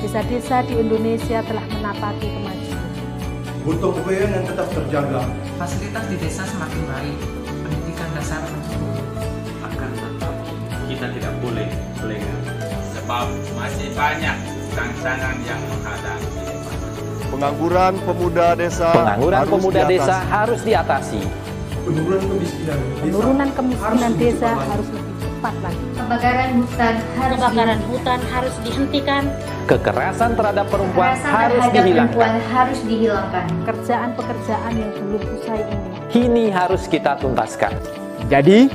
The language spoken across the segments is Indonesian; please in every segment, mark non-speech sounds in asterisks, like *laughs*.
Desa-desa di Indonesia telah menapaki kemajuan. Butuh kebayaan yang tetap terjaga. Fasilitas di desa semakin baik, pendidikan dasar mencukupi. Akan tetap kita tidak boleh lengah. sebab masih banyak tantangan yang menghadapi. pengangguran pemuda desa. Pengangguran harus pemuda diatasi. desa harus diatasi. Penurunan kemiskinan desa Penurunan kemiskinan harus desa harus cepat lagi. Kebakaran hutan harus Kebakaran hutan harus dihentikan, Kekerasan terhadap perempuan Kekerasan harus terhadap dihilangkan. perempuan harus dihilangkan. Pekerjaan-pekerjaan yang belum usai ini, Kini harus kita tuntaskan. Jadi,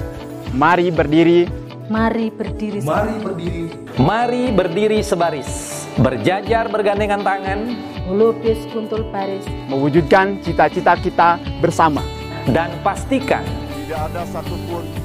mari berdiri mari berdiri Mari berdiri Mari berdiri sebaris, berjajar bergandengan tangan, melukis kuntul baris, mewujudkan cita-cita kita bersama. dan pastikan Tidak ada satupun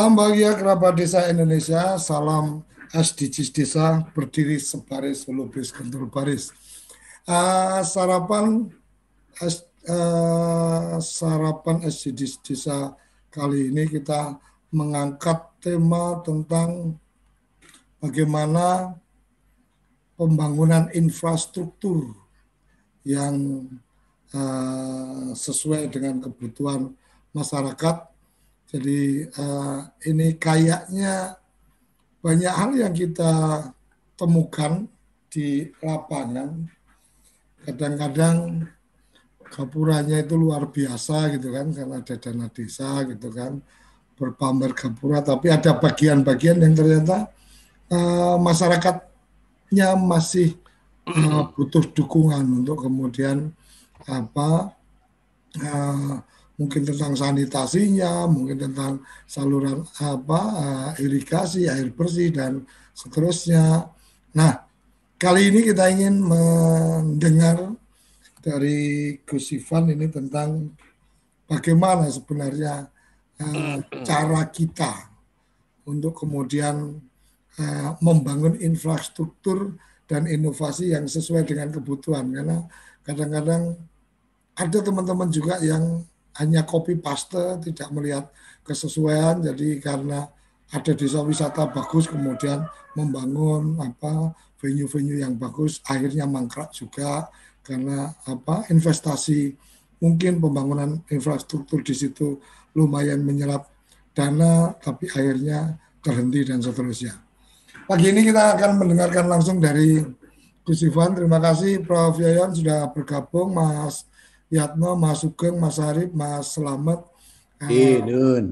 Salam bahagia kerabat desa Indonesia, salam SDGs desa berdiri sebaris melukis kentul baris. Ah, sarapan eh, sarapan SDGs desa kali ini kita mengangkat tema tentang bagaimana pembangunan infrastruktur yang eh, sesuai dengan kebutuhan masyarakat jadi eh, ini kayaknya banyak hal yang kita temukan di lapangan. Kadang-kadang gapuranya itu luar biasa gitu kan, karena ada dana desa gitu kan, berpamer gapura. Tapi ada bagian-bagian yang ternyata eh, masyarakatnya masih eh, butuh dukungan untuk kemudian apa eh, mungkin tentang sanitasinya, mungkin tentang saluran apa eh, irigasi, air bersih dan seterusnya. Nah, kali ini kita ingin mendengar dari Gus Ivan ini tentang bagaimana sebenarnya eh, cara kita untuk kemudian eh, membangun infrastruktur dan inovasi yang sesuai dengan kebutuhan karena kadang-kadang ada teman-teman juga yang hanya copy paste tidak melihat kesesuaian jadi karena ada desa wisata bagus kemudian membangun apa venue-venue yang bagus akhirnya mangkrak juga karena apa investasi mungkin pembangunan infrastruktur di situ lumayan menyerap dana tapi akhirnya terhenti dan seterusnya. Pagi ini kita akan mendengarkan langsung dari Gus Ivan. Terima kasih Prof. Yayan sudah bergabung, Mas Yatno, Mas Sugeng, Mas Arif, Mas Selamat. Iya.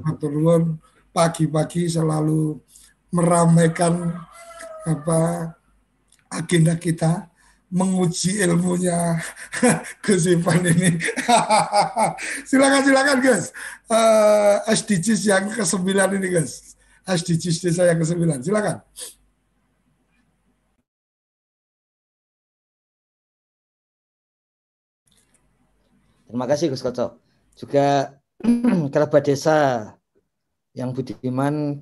Matur nuwun. Pagi-pagi selalu meramaikan apa agenda kita menguji ilmunya *laughs* Gus Ivan ini. *laughs* silakan silakan Gus. Uh, SDGs yang ke-9 ini Gus. SDGs desa yang ke-9. Silakan. Terima kasih Gus Koco. Juga *clears throat* kerabat desa yang budiman,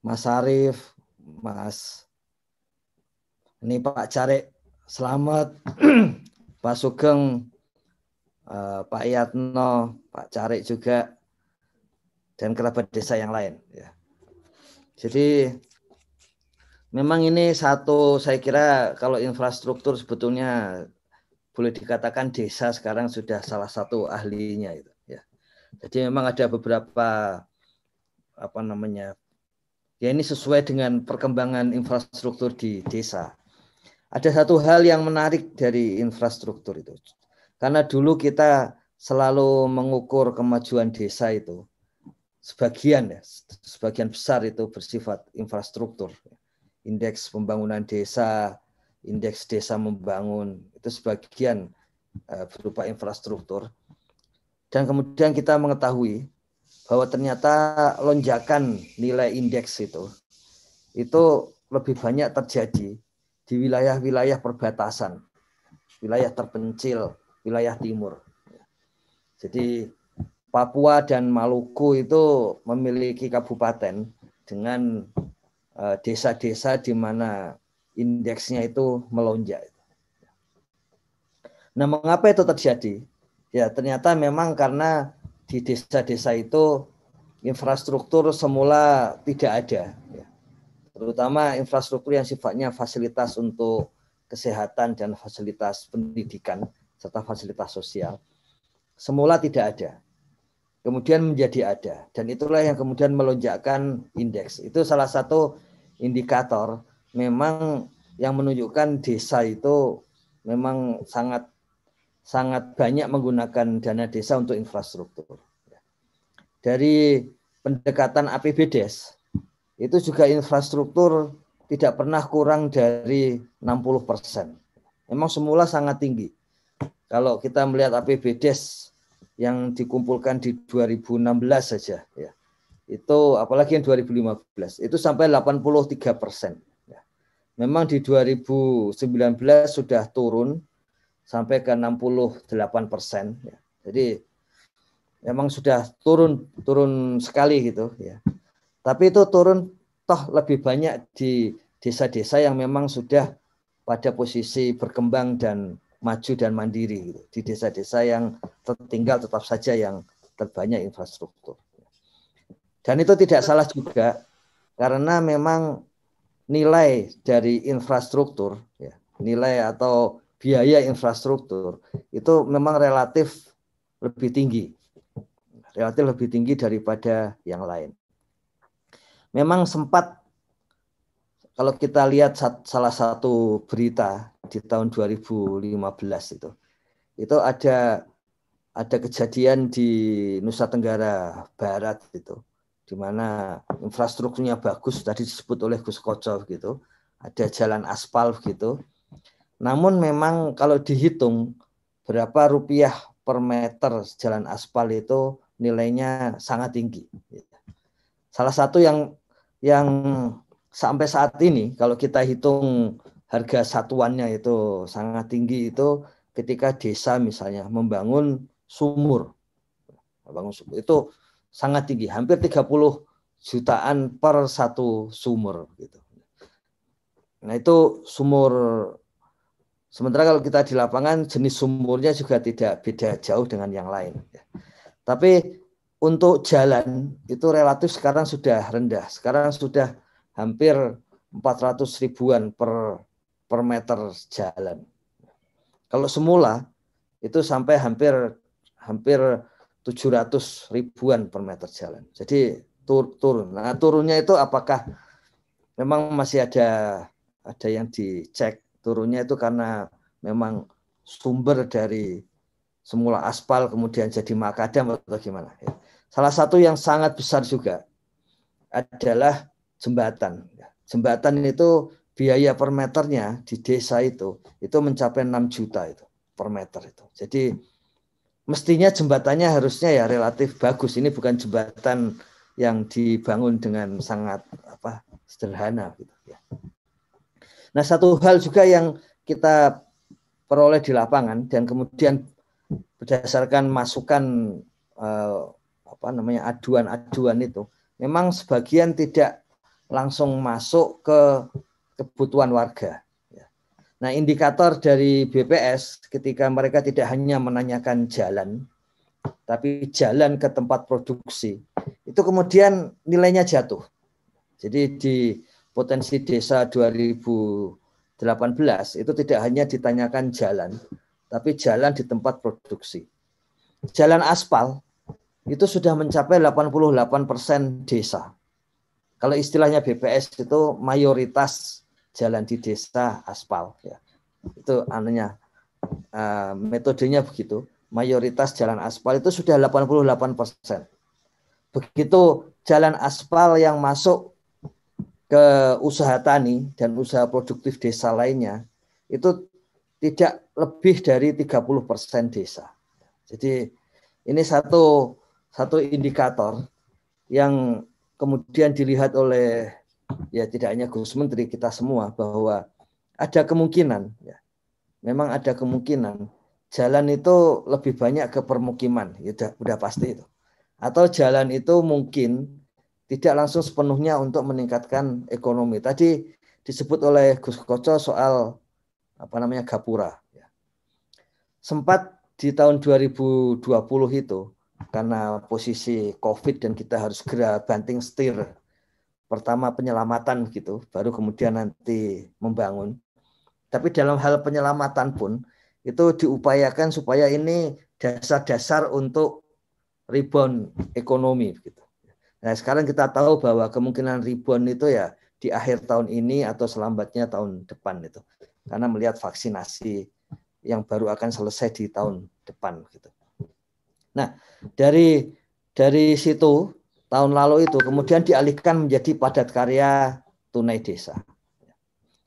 Mas Arif, Mas ini Pak Carek, selamat, *clears throat* Pak Sugeng, eh, Pak Yatno, Pak Carek juga, dan kerabat desa yang lain. Ya. Jadi memang ini satu, saya kira kalau infrastruktur sebetulnya boleh dikatakan desa sekarang sudah salah satu ahlinya itu ya. Jadi memang ada beberapa apa namanya Ya ini sesuai dengan perkembangan infrastruktur di desa. Ada satu hal yang menarik dari infrastruktur itu. Karena dulu kita selalu mengukur kemajuan desa itu sebagian ya, sebagian besar itu bersifat infrastruktur. Indeks pembangunan desa, indeks desa membangun itu sebagian uh, berupa infrastruktur. Dan kemudian kita mengetahui bahwa ternyata lonjakan nilai indeks itu itu lebih banyak terjadi di wilayah-wilayah perbatasan, wilayah terpencil, wilayah timur. Jadi Papua dan Maluku itu memiliki kabupaten dengan eh, desa-desa di mana indeksnya itu melonjak. Nah, mengapa itu terjadi? Ya, ternyata memang karena di desa-desa itu infrastruktur semula tidak ada, ya. terutama infrastruktur yang sifatnya fasilitas untuk kesehatan dan fasilitas pendidikan serta fasilitas sosial semula tidak ada kemudian menjadi ada dan itulah yang kemudian melonjakkan indeks itu salah satu indikator memang yang menunjukkan desa itu memang sangat sangat banyak menggunakan dana desa untuk infrastruktur dari pendekatan APBDes itu juga infrastruktur tidak pernah kurang dari 60 persen. Memang semula sangat tinggi. Kalau kita melihat APBDes yang dikumpulkan di 2016 saja ya itu apalagi yang 2015 itu sampai 83 persen ya. memang di 2019 sudah turun sampai ke 68 persen ya. jadi memang sudah turun turun sekali gitu ya tapi itu turun toh lebih banyak di desa-desa yang memang sudah pada posisi berkembang dan maju dan mandiri gitu. di desa-desa yang tertinggal tetap saja yang terbanyak infrastruktur. Dan itu tidak salah juga karena memang nilai dari infrastruktur ya, nilai atau biaya infrastruktur itu memang relatif lebih tinggi. Relatif lebih tinggi daripada yang lain. Memang sempat kalau kita lihat salah satu berita di tahun 2015 itu. Itu ada ada kejadian di Nusa Tenggara Barat itu di mana infrastrukturnya bagus tadi disebut oleh Gus Koco gitu. Ada jalan aspal gitu. Namun memang kalau dihitung berapa rupiah per meter jalan aspal itu nilainya sangat tinggi. Salah satu yang yang sampai saat ini kalau kita hitung harga satuannya itu sangat tinggi itu ketika desa misalnya membangun sumur. Membangun sumur itu sangat tinggi, hampir 30 jutaan per satu sumur gitu. Nah, itu sumur sementara kalau kita di lapangan jenis sumurnya juga tidak beda jauh dengan yang lain. Tapi untuk jalan itu relatif sekarang sudah rendah. Sekarang sudah hampir 400 ribuan per per meter jalan. Kalau semula itu sampai hampir hampir 700 ribuan per meter jalan. Jadi tur, turun. Nah, turunnya itu apakah memang masih ada ada yang dicek turunnya itu karena memang sumber dari semula aspal kemudian jadi makadam atau gimana ya. Salah satu yang sangat besar juga adalah jembatan. Jembatan itu biaya per meternya di desa itu itu mencapai 6 juta itu per meter itu. Jadi mestinya jembatannya harusnya ya relatif bagus. Ini bukan jembatan yang dibangun dengan sangat apa sederhana gitu ya. Nah, satu hal juga yang kita peroleh di lapangan dan kemudian berdasarkan masukan eh, apa namanya aduan-aduan itu memang sebagian tidak langsung masuk ke kebutuhan warga. Ya. Nah, indikator dari BPS ketika mereka tidak hanya menanyakan jalan, tapi jalan ke tempat produksi, itu kemudian nilainya jatuh. Jadi di potensi desa 2018 itu tidak hanya ditanyakan jalan, tapi jalan di tempat produksi. Jalan aspal itu sudah mencapai 88 persen desa. Kalau istilahnya BPS itu mayoritas jalan di desa aspal ya. Itu anunya uh, metodenya begitu. Mayoritas jalan aspal itu sudah 88 persen. Begitu jalan aspal yang masuk ke usaha tani dan usaha produktif desa lainnya itu tidak lebih dari 30 persen desa. Jadi ini satu satu indikator yang kemudian dilihat oleh ya tidak hanya Gus Menteri kita semua bahwa ada kemungkinan ya memang ada kemungkinan jalan itu lebih banyak ke permukiman ya udah, udah pasti itu atau jalan itu mungkin tidak langsung sepenuhnya untuk meningkatkan ekonomi tadi disebut oleh Gus Koco soal apa namanya gapura ya. sempat di tahun 2020 itu karena posisi COVID dan kita harus segera banting setir pertama penyelamatan gitu baru kemudian nanti membangun tapi dalam hal penyelamatan pun itu diupayakan supaya ini dasar-dasar untuk rebound ekonomi gitu. Nah, sekarang kita tahu bahwa kemungkinan rebound itu ya di akhir tahun ini atau selambatnya tahun depan itu. Karena melihat vaksinasi yang baru akan selesai di tahun depan gitu. Nah, dari dari situ tahun lalu itu kemudian dialihkan menjadi padat karya tunai desa.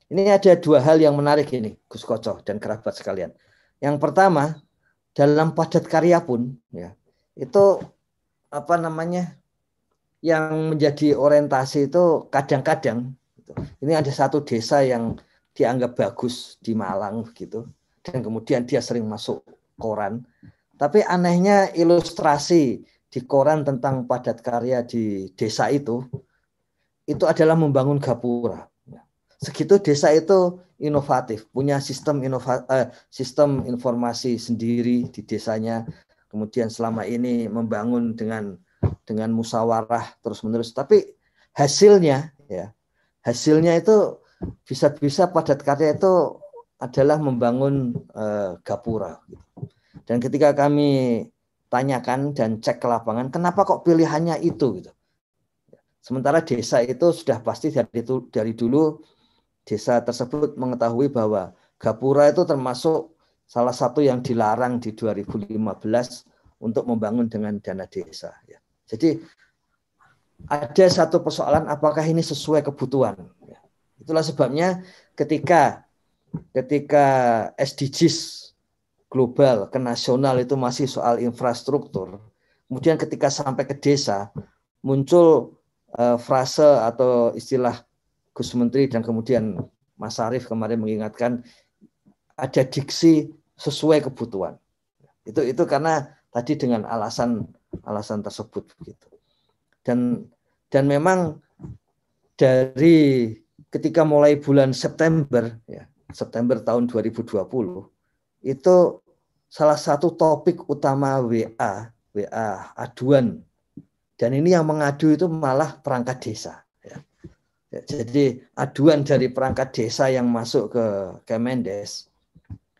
Ini ada dua hal yang menarik ini, Gus Koco dan kerabat sekalian. Yang pertama, dalam padat karya pun ya, itu apa namanya? Yang menjadi orientasi itu kadang-kadang gitu. ini ada satu desa yang dianggap bagus di Malang gitu dan kemudian dia sering masuk koran. Tapi anehnya ilustrasi di koran tentang padat karya di desa itu itu adalah membangun gapura. Segitu desa itu inovatif, punya sistem inova, eh, sistem informasi sendiri di desanya. Kemudian selama ini membangun dengan dengan musyawarah terus menerus. Tapi hasilnya ya hasilnya itu bisa-bisa padat karya itu adalah membangun uh, gapura. Gitu. Dan ketika kami tanyakan dan cek ke lapangan, kenapa kok pilihannya itu? Gitu. Sementara desa itu sudah pasti dari, itu, dari dulu desa tersebut mengetahui bahwa gapura itu termasuk salah satu yang dilarang di 2015 untuk membangun dengan dana desa. Ya. Jadi ada satu persoalan apakah ini sesuai kebutuhan. Itulah sebabnya ketika ketika SDGs global ke nasional itu masih soal infrastruktur. Kemudian ketika sampai ke desa muncul uh, frase atau istilah Gus Menteri dan kemudian Mas Arief kemarin mengingatkan ada diksi sesuai kebutuhan. Itu itu karena tadi dengan alasan alasan tersebut begitu. Dan dan memang dari ketika mulai bulan September ya September tahun 2020 itu salah satu topik utama WA WA aduan dan ini yang mengadu itu malah perangkat desa ya. Ya, jadi aduan dari perangkat desa yang masuk ke Kemendes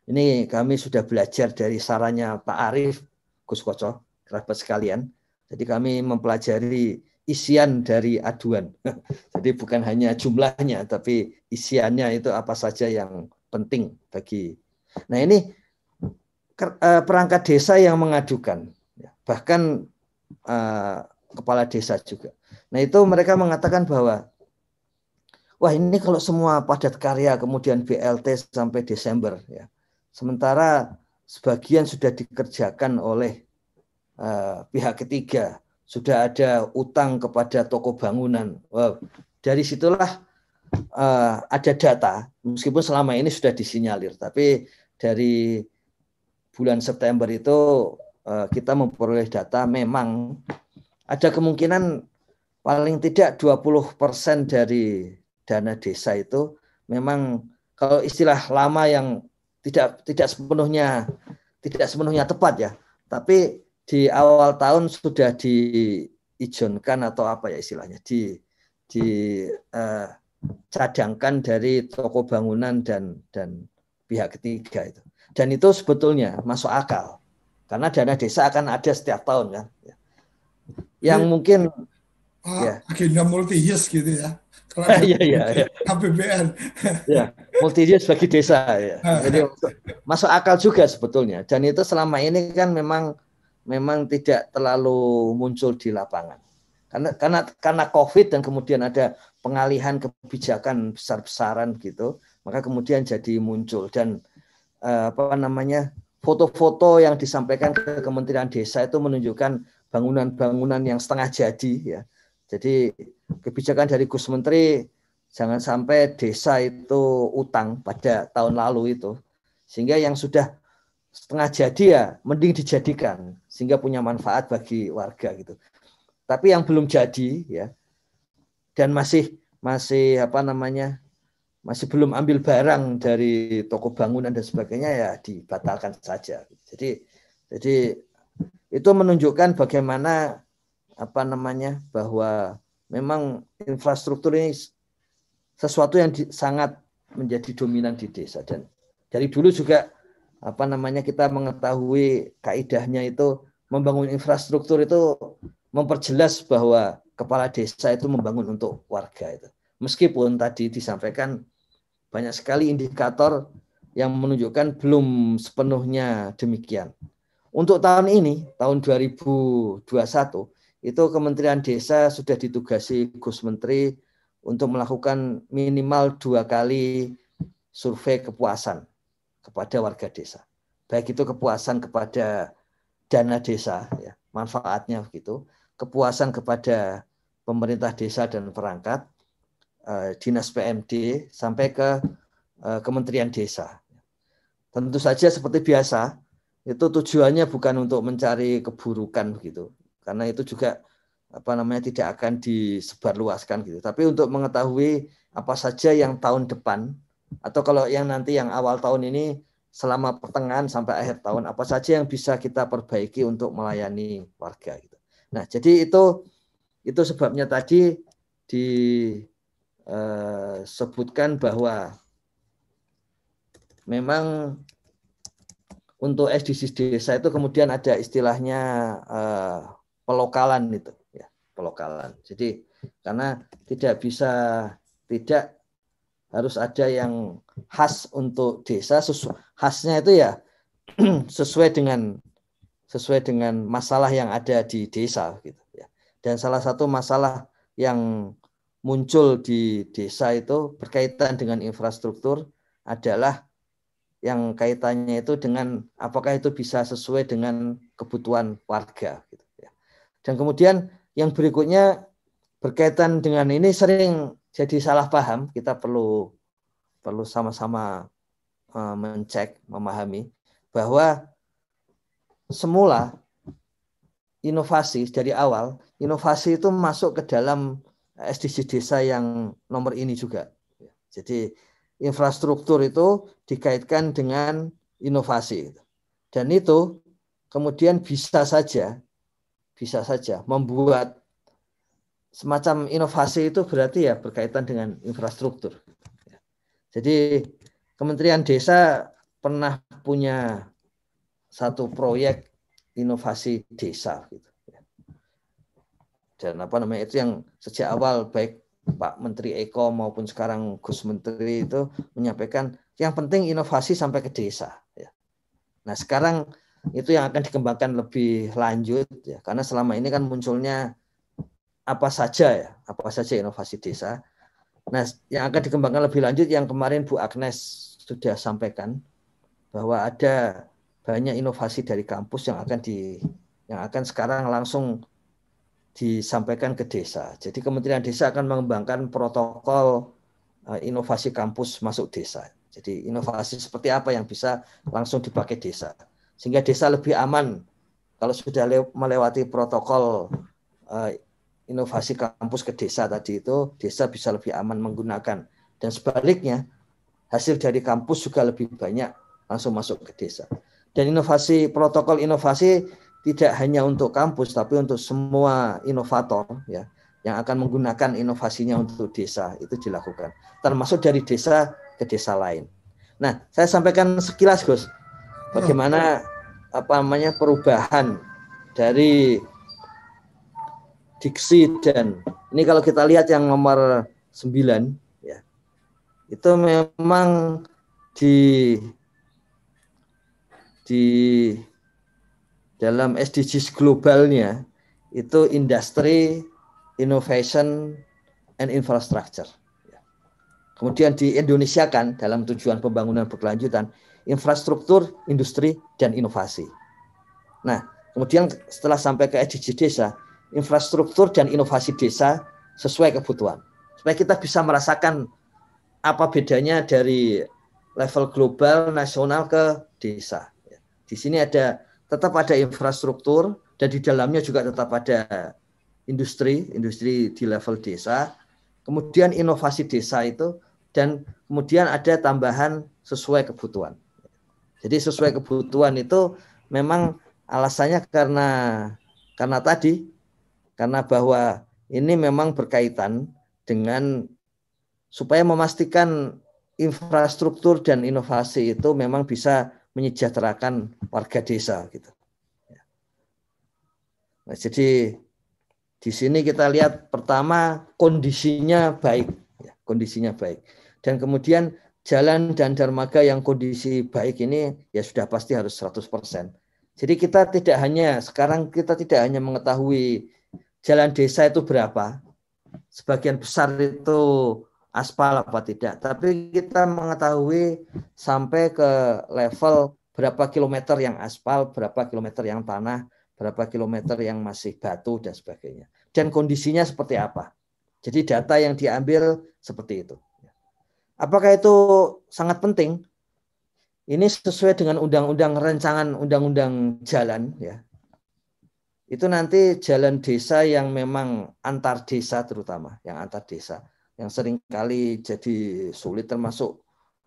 ini kami sudah belajar dari sarannya Pak Arief Gus Koco kerabat sekalian jadi kami mempelajari isian dari aduan. *laughs* Jadi bukan hanya jumlahnya, tapi isiannya itu apa saja yang penting bagi. Nah ini eh, perangkat desa yang mengadukan, ya, bahkan uh, kepala desa juga. Nah itu mereka mengatakan bahwa wah ini kalau semua padat karya kemudian BLT sampai Desember ya, sementara sebagian sudah dikerjakan oleh uh, pihak ketiga sudah ada utang kepada toko bangunan. Wow. Dari situlah uh, ada data, meskipun selama ini sudah disinyalir, tapi dari bulan September itu uh, kita memperoleh data memang ada kemungkinan paling tidak 20% dari dana desa itu memang kalau istilah lama yang tidak tidak sepenuhnya tidak sepenuhnya tepat ya, tapi di awal tahun sudah diizinkan atau apa ya istilahnya di di uh, cadangkan dari toko bangunan dan dan pihak ketiga itu dan itu sebetulnya masuk akal karena dana desa akan ada setiap tahun kan yang mungkin uh, ya. agenda multi use gitu ya. *laughs* Iya iya iya. *laughs* APBN. *laughs* ya, multi use bagi desa ya. Jadi masuk akal juga sebetulnya. Dan itu selama ini kan memang memang tidak terlalu muncul di lapangan. Karena karena karena Covid dan kemudian ada pengalihan kebijakan besar-besaran gitu, maka kemudian jadi muncul dan uh, apa namanya foto-foto yang disampaikan ke Kementerian Desa itu menunjukkan bangunan-bangunan yang setengah jadi ya. Jadi kebijakan dari Gus Menteri jangan sampai desa itu utang pada tahun lalu itu. Sehingga yang sudah setengah jadi ya mending dijadikan sehingga punya manfaat bagi warga gitu. Tapi yang belum jadi ya dan masih masih apa namanya masih belum ambil barang dari toko bangunan dan sebagainya ya dibatalkan saja. Jadi jadi itu menunjukkan bagaimana apa namanya bahwa memang infrastruktur ini sesuatu yang di, sangat menjadi dominan di desa dan dari dulu juga apa namanya kita mengetahui kaidahnya itu membangun infrastruktur itu memperjelas bahwa kepala desa itu membangun untuk warga itu. Meskipun tadi disampaikan banyak sekali indikator yang menunjukkan belum sepenuhnya demikian. Untuk tahun ini, tahun 2021, itu Kementerian Desa sudah ditugasi Gus Menteri untuk melakukan minimal dua kali survei kepuasan kepada warga desa. Baik itu kepuasan kepada dana desa, ya, manfaatnya begitu, kepuasan kepada pemerintah desa dan perangkat, Eh, dinas PMD sampai ke uh, Kementerian Desa. Tentu saja seperti biasa itu tujuannya bukan untuk mencari keburukan gitu, karena itu juga apa namanya tidak akan disebarluaskan gitu. Tapi untuk mengetahui apa saja yang tahun depan atau kalau yang nanti yang awal tahun ini selama pertengahan sampai akhir tahun apa saja yang bisa kita perbaiki untuk melayani warga gitu. Nah, jadi itu itu sebabnya tadi di eh, bahwa memang untuk SDGs desa itu kemudian ada istilahnya eh, pelokalan itu ya pelokalan. Jadi karena tidak bisa tidak harus ada yang khas untuk desa khasnya itu ya *clears throat* sesuai dengan sesuai dengan masalah yang ada di desa gitu ya. Dan salah satu masalah yang muncul di desa itu berkaitan dengan infrastruktur adalah yang kaitannya itu dengan apakah itu bisa sesuai dengan kebutuhan warga gitu ya. Dan kemudian yang berikutnya berkaitan dengan ini sering jadi salah paham, kita perlu perlu sama-sama uh, mencek, memahami bahwa semula inovasi dari awal, inovasi itu masuk ke dalam SDG desa yang nomor ini juga. Jadi infrastruktur itu dikaitkan dengan inovasi. Dan itu kemudian bisa saja bisa saja membuat semacam inovasi itu berarti ya berkaitan dengan infrastruktur. Jadi Kementerian Desa pernah punya satu proyek inovasi desa gitu dan apa namanya itu yang sejak awal baik Pak Menteri Eko maupun sekarang Gus Menteri itu menyampaikan yang penting inovasi sampai ke desa. Ya. Nah sekarang itu yang akan dikembangkan lebih lanjut ya karena selama ini kan munculnya apa saja ya apa saja inovasi desa. Nah yang akan dikembangkan lebih lanjut yang kemarin Bu Agnes sudah sampaikan bahwa ada banyak inovasi dari kampus yang akan di yang akan sekarang langsung disampaikan ke desa. Jadi Kementerian Desa akan mengembangkan protokol eh, inovasi kampus masuk desa. Jadi inovasi seperti apa yang bisa langsung dipakai desa. Sehingga desa lebih aman kalau sudah melewati protokol eh, inovasi kampus ke desa tadi itu, desa bisa lebih aman menggunakan. Dan sebaliknya, hasil dari kampus juga lebih banyak langsung masuk ke desa. Dan inovasi protokol inovasi tidak hanya untuk kampus tapi untuk semua inovator ya yang akan menggunakan inovasinya untuk desa itu dilakukan termasuk dari desa ke desa lain. Nah, saya sampaikan sekilas Gus bagaimana apa namanya perubahan dari diksi dan ini kalau kita lihat yang nomor 9 ya. Itu memang di di dalam SDGs globalnya itu industri, innovation, and infrastructure. Kemudian di Indonesia kan dalam tujuan pembangunan berkelanjutan infrastruktur, industri, dan inovasi. Nah, kemudian setelah sampai ke SDG desa, infrastruktur dan inovasi desa sesuai kebutuhan. Supaya kita bisa merasakan apa bedanya dari level global, nasional ke desa. Di sini ada tetap ada infrastruktur dan di dalamnya juga tetap ada industri, industri di level desa. Kemudian inovasi desa itu dan kemudian ada tambahan sesuai kebutuhan. Jadi sesuai kebutuhan itu memang alasannya karena karena tadi karena bahwa ini memang berkaitan dengan supaya memastikan infrastruktur dan inovasi itu memang bisa menyejahterakan warga desa gitu. Nah, jadi di sini kita lihat pertama kondisinya baik, ya, kondisinya baik, dan kemudian jalan dan dermaga yang kondisi baik ini ya sudah pasti harus 100%. Jadi kita tidak hanya sekarang kita tidak hanya mengetahui jalan desa itu berapa, sebagian besar itu aspal apa tidak, tapi kita mengetahui sampai ke level berapa kilometer yang aspal, berapa kilometer yang tanah, berapa kilometer yang masih batu dan sebagainya. Dan kondisinya seperti apa. Jadi data yang diambil seperti itu. Apakah itu sangat penting? Ini sesuai dengan undang-undang rancangan undang-undang jalan ya. Itu nanti jalan desa yang memang antar desa terutama, yang antar desa yang sering kali jadi sulit termasuk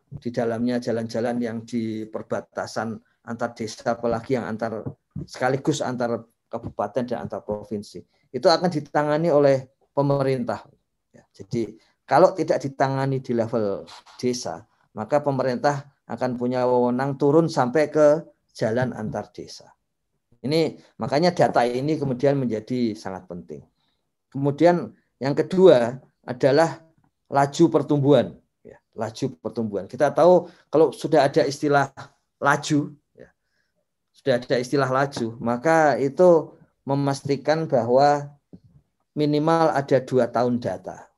di dalamnya jalan-jalan yang di perbatasan antar desa apalagi yang antar sekaligus antar kabupaten dan antar provinsi itu akan ditangani oleh pemerintah. Ya, jadi kalau tidak ditangani di level desa, maka pemerintah akan punya wewenang turun sampai ke jalan antar desa. Ini makanya data ini kemudian menjadi sangat penting. Kemudian yang kedua adalah laju pertumbuhan. Ya, laju pertumbuhan. Kita tahu kalau sudah ada istilah laju, ya, sudah ada istilah laju, maka itu memastikan bahwa minimal ada dua tahun data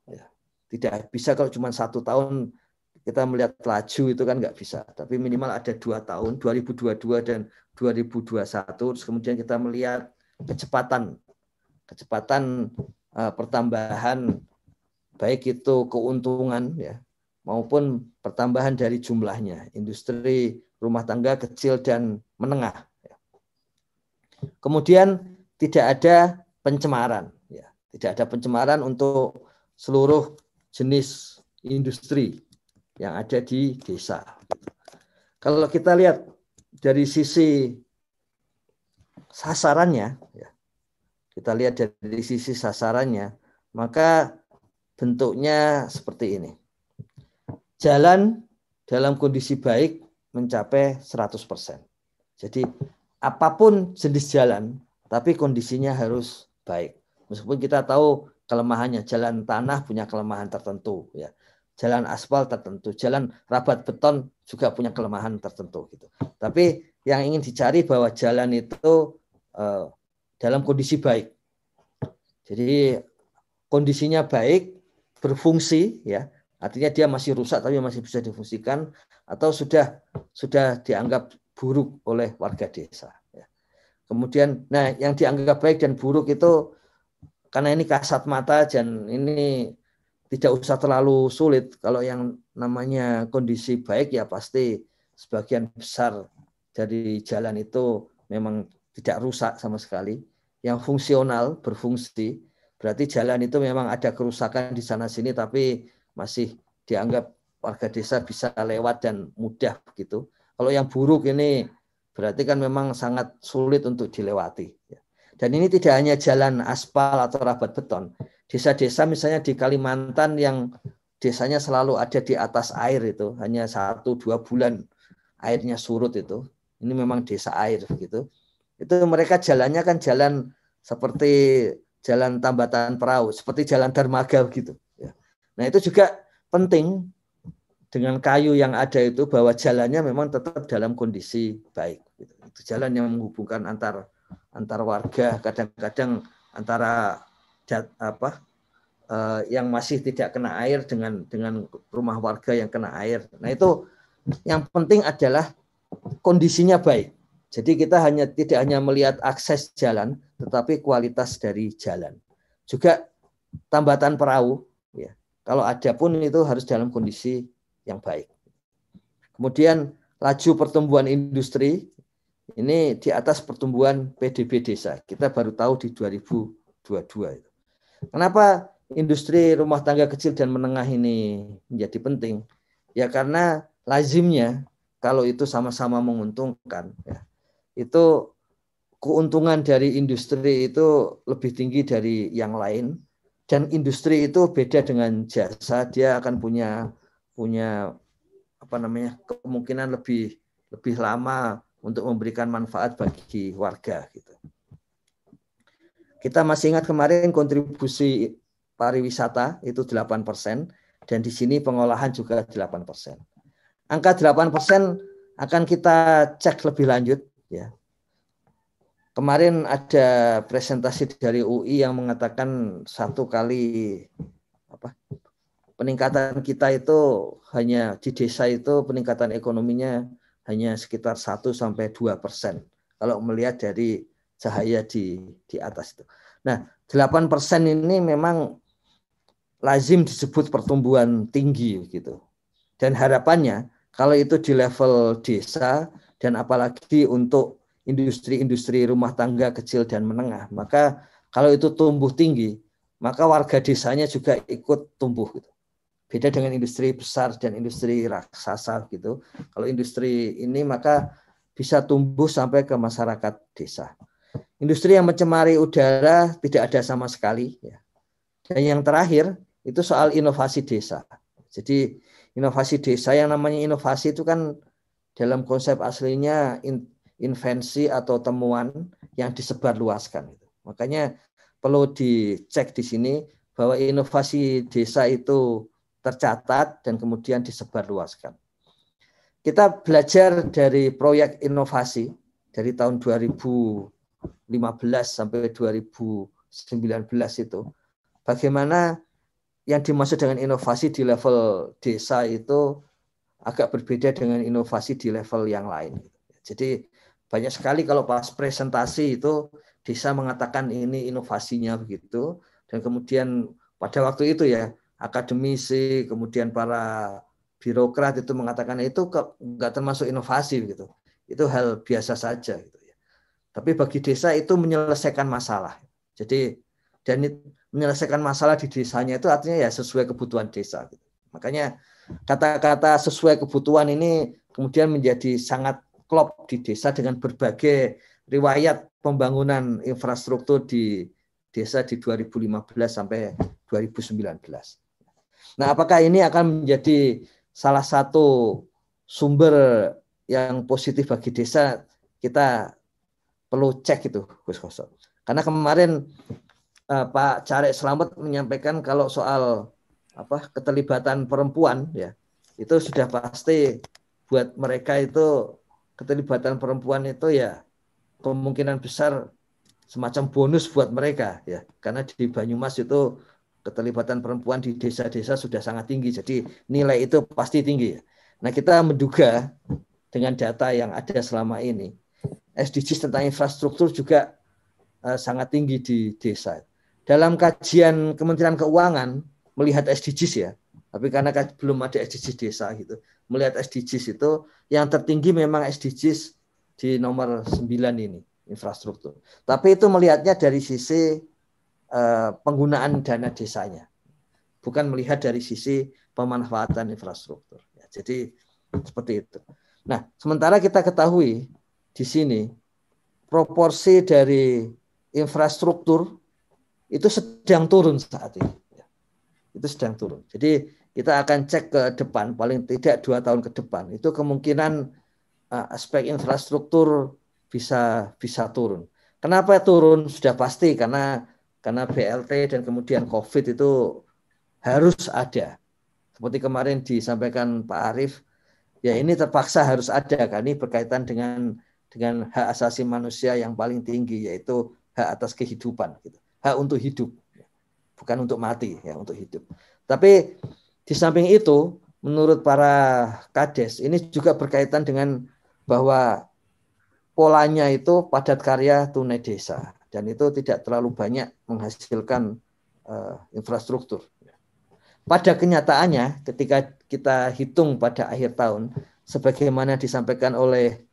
tidak bisa kalau cuma satu tahun kita melihat laju itu kan nggak bisa. Tapi minimal ada dua tahun, 2022 dan 2021. Terus kemudian kita melihat kecepatan, kecepatan uh, pertambahan baik itu keuntungan ya maupun pertambahan dari jumlahnya industri rumah tangga kecil dan menengah. Ya. Kemudian tidak ada pencemaran, ya tidak ada pencemaran untuk seluruh jenis industri yang ada di desa. Kalau kita lihat dari sisi sasarannya, ya, kita lihat dari sisi sasarannya, maka bentuknya seperti ini. Jalan dalam kondisi baik mencapai 100%. Jadi apa pun jenis jalan, tapi kondisinya harus baik. Meskipun kita tahu kelemahannya. Jalan tanah punya kelemahan tertentu ya. Jalan aspal tertentu, jalan rabat beton juga punya kelemahan tertentu gitu. Tapi yang ingin dicari bahwa jalan itu uh, dalam kondisi baik. Jadi kondisinya baik, berfungsi ya. Artinya dia masih rusak tapi masih bisa difungsikan atau sudah sudah dianggap buruk oleh warga desa. Ya. Kemudian, nah yang dianggap baik dan buruk itu karena ini kasat mata dan ini tidak usah terlalu sulit. Kalau yang namanya kondisi baik ya pasti sebagian besar dari jalan itu memang tidak rusak sama sekali. Yang fungsional, berfungsi, berarti jalan itu memang ada kerusakan di sana sini tapi masih dianggap warga desa bisa lewat dan mudah begitu. Kalau yang buruk ini berarti kan memang sangat sulit untuk dilewati. Dan ini tidak hanya jalan aspal atau rabat beton. Desa-desa misalnya di Kalimantan yang desanya selalu ada di atas air itu, hanya satu dua bulan airnya surut itu. Ini memang desa air gitu. Itu mereka jalannya kan jalan seperti jalan tambatan perahu seperti jalan dermaga gitu. Nah itu juga penting dengan kayu yang ada itu bahwa jalannya memang tetap dalam kondisi baik. Gitu. Itu jalan yang menghubungkan antar antar warga, kadang-kadang antara apa uh, yang masih tidak kena air dengan dengan rumah warga yang kena air. Nah itu yang penting adalah kondisinya baik. Jadi kita hanya tidak hanya melihat akses jalan, tetapi kualitas dari jalan. Juga tambatan perahu, ya. Kalau ada pun itu harus dalam kondisi yang baik. Kemudian laju pertumbuhan industri ini di atas pertumbuhan PDB desa. Kita baru tahu di 2022 itu. Kenapa industri rumah tangga kecil dan menengah ini menjadi penting? Ya karena lazimnya kalau itu sama-sama menguntungkan ya, itu keuntungan dari industri itu lebih tinggi dari yang lain dan industri itu beda dengan jasa dia akan punya punya apa namanya kemungkinan lebih lebih lama untuk memberikan manfaat bagi warga gitu. Kita masih ingat kemarin kontribusi pariwisata itu 8% dan di sini pengolahan juga 8%. Angka 8% akan kita cek lebih lanjut ya. Kemarin ada presentasi dari UI yang mengatakan satu kali apa peningkatan kita itu hanya di desa itu peningkatan ekonominya hanya sekitar 1 sampai 2 persen kalau melihat dari cahaya di di atas itu. Nah, 8 persen ini memang lazim disebut pertumbuhan tinggi gitu. Dan harapannya kalau itu di level desa dan apalagi untuk industri-industri rumah tangga kecil dan menengah, maka kalau itu tumbuh tinggi, maka warga desanya juga ikut tumbuh gitu. Beda dengan industri besar dan industri raksasa gitu. Kalau industri ini maka bisa tumbuh sampai ke masyarakat desa. Industri yang mencemari udara tidak ada sama sekali ya. Dan yang terakhir itu soal inovasi desa. Jadi inovasi desa yang namanya inovasi itu kan dalam konsep aslinya invensi atau temuan yang disebarluaskan. Makanya perlu dicek di sini bahwa inovasi desa itu tercatat dan kemudian disebarluaskan. Kita belajar dari proyek inovasi dari tahun 2015 sampai 2019 itu bagaimana yang dimaksud dengan inovasi di level desa itu agak berbeda dengan inovasi di level yang lain. Jadi banyak sekali kalau pas presentasi itu desa mengatakan ini inovasinya begitu dan kemudian pada waktu itu ya akademisi kemudian para birokrat itu mengatakan itu enggak termasuk inovasi gitu. Itu hal biasa saja gitu ya. Tapi bagi desa itu menyelesaikan masalah. Jadi dan menyelesaikan masalah di desanya itu artinya ya sesuai kebutuhan desa. Gitu. Makanya kata-kata sesuai kebutuhan ini kemudian menjadi sangat klop di desa dengan berbagai riwayat pembangunan infrastruktur di desa di 2015 sampai 2019. Nah, apakah ini akan menjadi salah satu sumber yang positif bagi desa? Kita perlu cek itu, Gus Koso. Karena kemarin uh, Pak Carek Selamat menyampaikan kalau soal apa keterlibatan perempuan ya itu sudah pasti buat mereka itu keterlibatan perempuan itu ya kemungkinan besar semacam bonus buat mereka ya karena di Banyumas itu keterlibatan perempuan di desa-desa sudah sangat tinggi jadi nilai itu pasti tinggi. Nah kita menduga dengan data yang ada selama ini SDGs tentang infrastruktur juga uh, sangat tinggi di desa dalam kajian Kementerian Keuangan melihat SDGs ya, tapi karena belum ada SDGs desa gitu. Melihat SDGs itu yang tertinggi memang SDGs di nomor 9 ini infrastruktur. Tapi itu melihatnya dari sisi penggunaan dana desanya. Bukan melihat dari sisi pemanfaatan infrastruktur. Ya, jadi seperti itu. Nah, sementara kita ketahui di sini proporsi dari infrastruktur itu sedang turun saat ini. Itu sedang turun. Jadi kita akan cek ke depan, paling tidak dua tahun ke depan. Itu kemungkinan uh, aspek infrastruktur bisa bisa turun. Kenapa turun? Sudah pasti karena karena BLT dan kemudian COVID itu harus ada. Seperti kemarin disampaikan Pak Arief, ya ini terpaksa harus ada kan ini berkaitan dengan dengan hak asasi manusia yang paling tinggi yaitu hak atas kehidupan gitu. Hak untuk hidup. Bukan untuk mati ya, untuk hidup. Tapi di samping itu menurut para kades ini juga berkaitan dengan bahwa polanya itu padat karya tunai desa dan itu tidak terlalu banyak menghasilkan uh, infrastruktur. Pada kenyataannya, ketika kita hitung pada akhir tahun, sebagaimana disampaikan oleh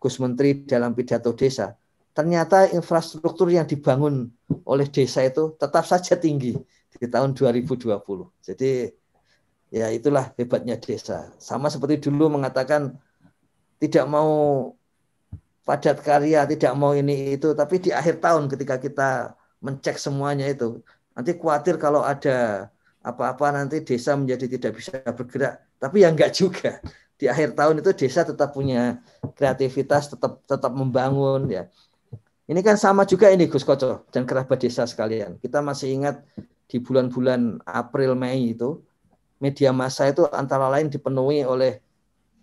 Gus Menteri dalam pidato desa, ternyata infrastruktur yang dibangun oleh desa itu tetap saja tinggi di tahun 2020. Jadi ya itulah hebatnya desa. Sama seperti dulu mengatakan tidak mau padat karya, tidak mau ini itu, tapi di akhir tahun ketika kita mencek semuanya itu, nanti khawatir kalau ada apa-apa nanti desa menjadi tidak bisa bergerak. Tapi ya enggak juga. Di akhir tahun itu desa tetap punya kreativitas, tetap tetap membangun ya. Ini kan sama juga ini Gus Koco dan kerabat desa sekalian. Kita masih ingat di bulan-bulan April Mei itu media massa itu antara lain dipenuhi oleh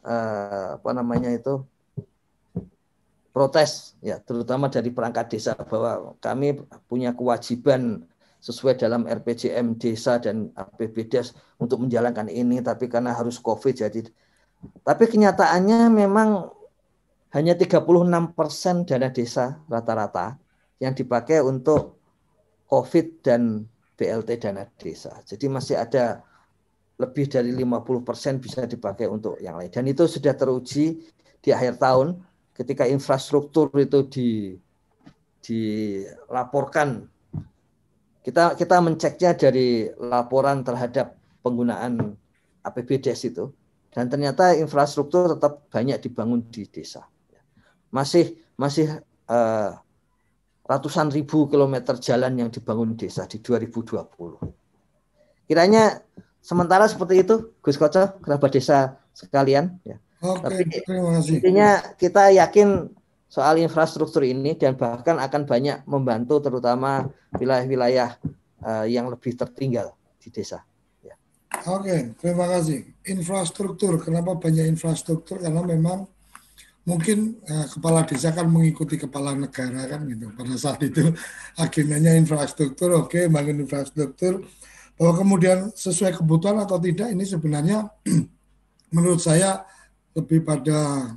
uh, apa namanya itu protes ya terutama dari perangkat desa bahwa kami punya kewajiban sesuai dalam RPJM desa dan APBDes untuk menjalankan ini tapi karena harus Covid jadi tapi kenyataannya memang hanya 36% dana desa rata-rata yang dipakai untuk Covid dan BLT dana desa. Jadi masih ada lebih dari 50% bisa dipakai untuk yang lain. Dan itu sudah teruji di akhir tahun ketika infrastruktur itu di dilaporkan kita kita menceknya dari laporan terhadap penggunaan APBDes itu dan ternyata infrastruktur tetap banyak dibangun di desa. Masih masih uh, ratusan ribu kilometer jalan yang dibangun desa di 2020. Kiranya sementara seperti itu, Gus Koco, kerabat desa sekalian. Ya. Oke, Tapi terima kasih. Intinya kita yakin soal infrastruktur ini dan bahkan akan banyak membantu terutama wilayah-wilayah uh, yang lebih tertinggal di desa. Ya. Oke, terima kasih. Infrastruktur, kenapa banyak infrastruktur? Karena memang mungkin uh, kepala desa kan mengikuti kepala negara kan gitu. Pada saat itu agendanya infrastruktur, oke, okay, bangun infrastruktur. Bahwa kemudian sesuai kebutuhan atau tidak ini sebenarnya *clears throat* menurut saya lebih pada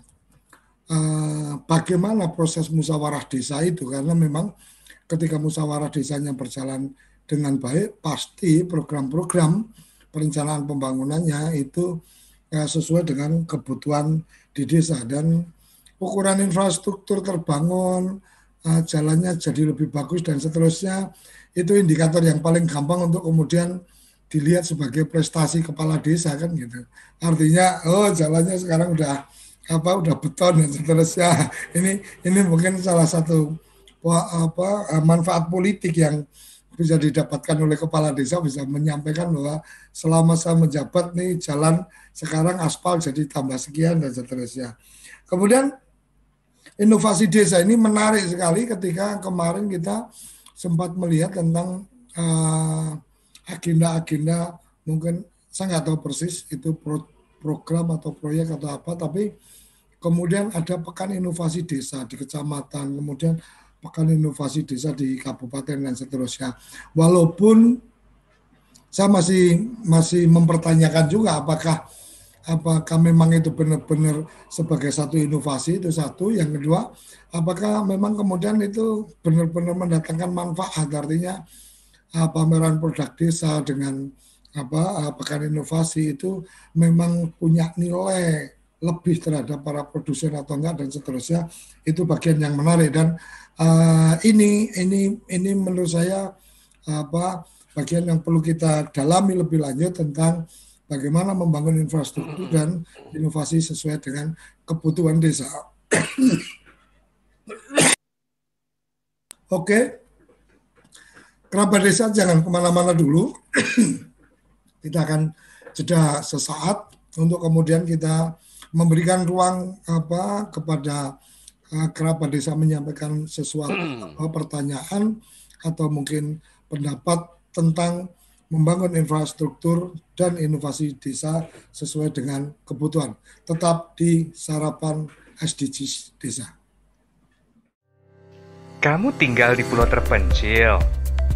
Eh, bagaimana proses musyawarah desa itu. Karena memang ketika musyawarah desanya berjalan dengan baik pasti program-program perencanaan pembangunannya itu ya, sesuai dengan kebutuhan di desa. Dan ukuran infrastruktur terbangun uh, jalannya jadi lebih bagus dan seterusnya itu indikator yang paling gampang untuk kemudian dilihat sebagai prestasi kepala desa kan gitu artinya oh jalannya sekarang udah apa udah beton dan seterusnya. *laughs* Ini ini mungkin salah satu apa manfaat politik yang bisa didapatkan oleh kepala desa bisa menyampaikan bahwa selama saya menjabat nih jalan sekarang aspal jadi tambah sekian dan seterusnya. Kemudian inovasi desa ini menarik sekali ketika kemarin kita sempat melihat tentang uh, agenda-agenda mungkin saya nggak tahu persis itu pro, program atau proyek atau apa tapi Kemudian ada pekan inovasi desa di kecamatan, kemudian pekan inovasi desa di kabupaten dan seterusnya. Walaupun saya masih masih mempertanyakan juga apakah apakah memang itu benar-benar sebagai satu inovasi itu satu yang kedua apakah memang kemudian itu benar-benar mendatangkan manfaat artinya uh, pameran produk desa dengan apa uh, pekan inovasi itu memang punya nilai lebih terhadap para produsen atau enggak dan seterusnya itu bagian yang menarik. Dan uh, ini ini ini menurut saya apa bagian yang perlu kita dalami lebih lanjut tentang bagaimana membangun infrastruktur dan inovasi sesuai dengan kebutuhan desa. *coughs* Oke, kerabat desa jangan ke mana-mana dulu. *clears throat* kita akan jeda sesaat untuk kemudian kita memberikan ruang apa kepada uh, kerabat desa menyampaikan sesuatu apa, pertanyaan atau mungkin pendapat tentang membangun infrastruktur dan inovasi desa sesuai dengan kebutuhan. Tetap di sarapan SDGs desa. Kamu tinggal di pulau terpencil,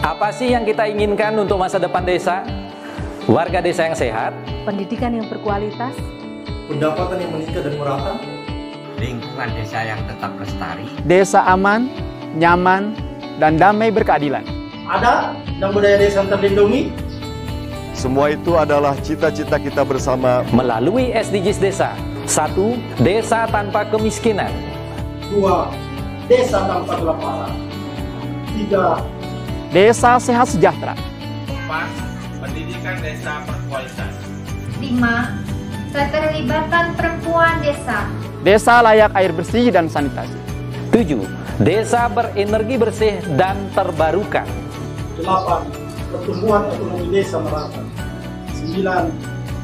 Apa sih yang kita inginkan untuk masa depan desa? Warga desa yang sehat, pendidikan yang berkualitas, pendapatan yang meningkat dan merata, lingkungan desa yang tetap lestari, desa aman, nyaman, dan damai berkeadilan. Ada dan budaya desa terlindungi. Semua itu adalah cita-cita kita bersama melalui SDGs Desa. Satu, desa tanpa kemiskinan. Dua, desa tanpa kelaparan. Tiga, desa sehat sejahtera. Empat, pendidikan desa berkualitas. Lima, keterlibatan perempuan desa. Desa layak air bersih dan sanitasi. Tujuh, desa berenergi bersih dan terbarukan. Delapan, pertumbuhan ekonomi desa merata. Sembilan,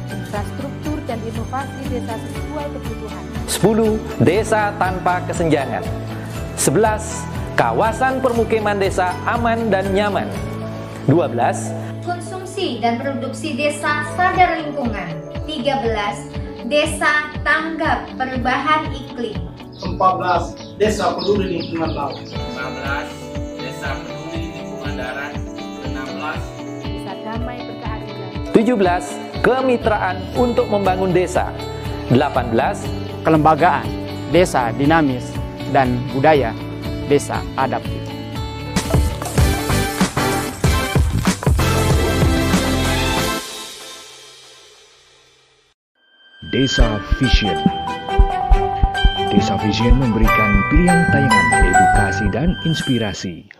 infrastruktur dan inovasi desa sesuai kebutuhan. Sepuluh, desa tanpa kesenjangan. Sebelas, kawasan permukiman desa aman dan nyaman. Dua belas, konsumsi dan produksi desa sadar lingkungan. 13. Desa tanggap perubahan iklim. 14. Desa peduli lingkungan laut. 15. Desa peduli lingkungan darat. 16. Desa damai berkeadilan. 17. Kemitraan untuk membangun desa. 18. Kelembagaan desa dinamis dan budaya desa adaptif. Desa Vision Desa Vision memberikan pilihan tayangan edukasi dan inspirasi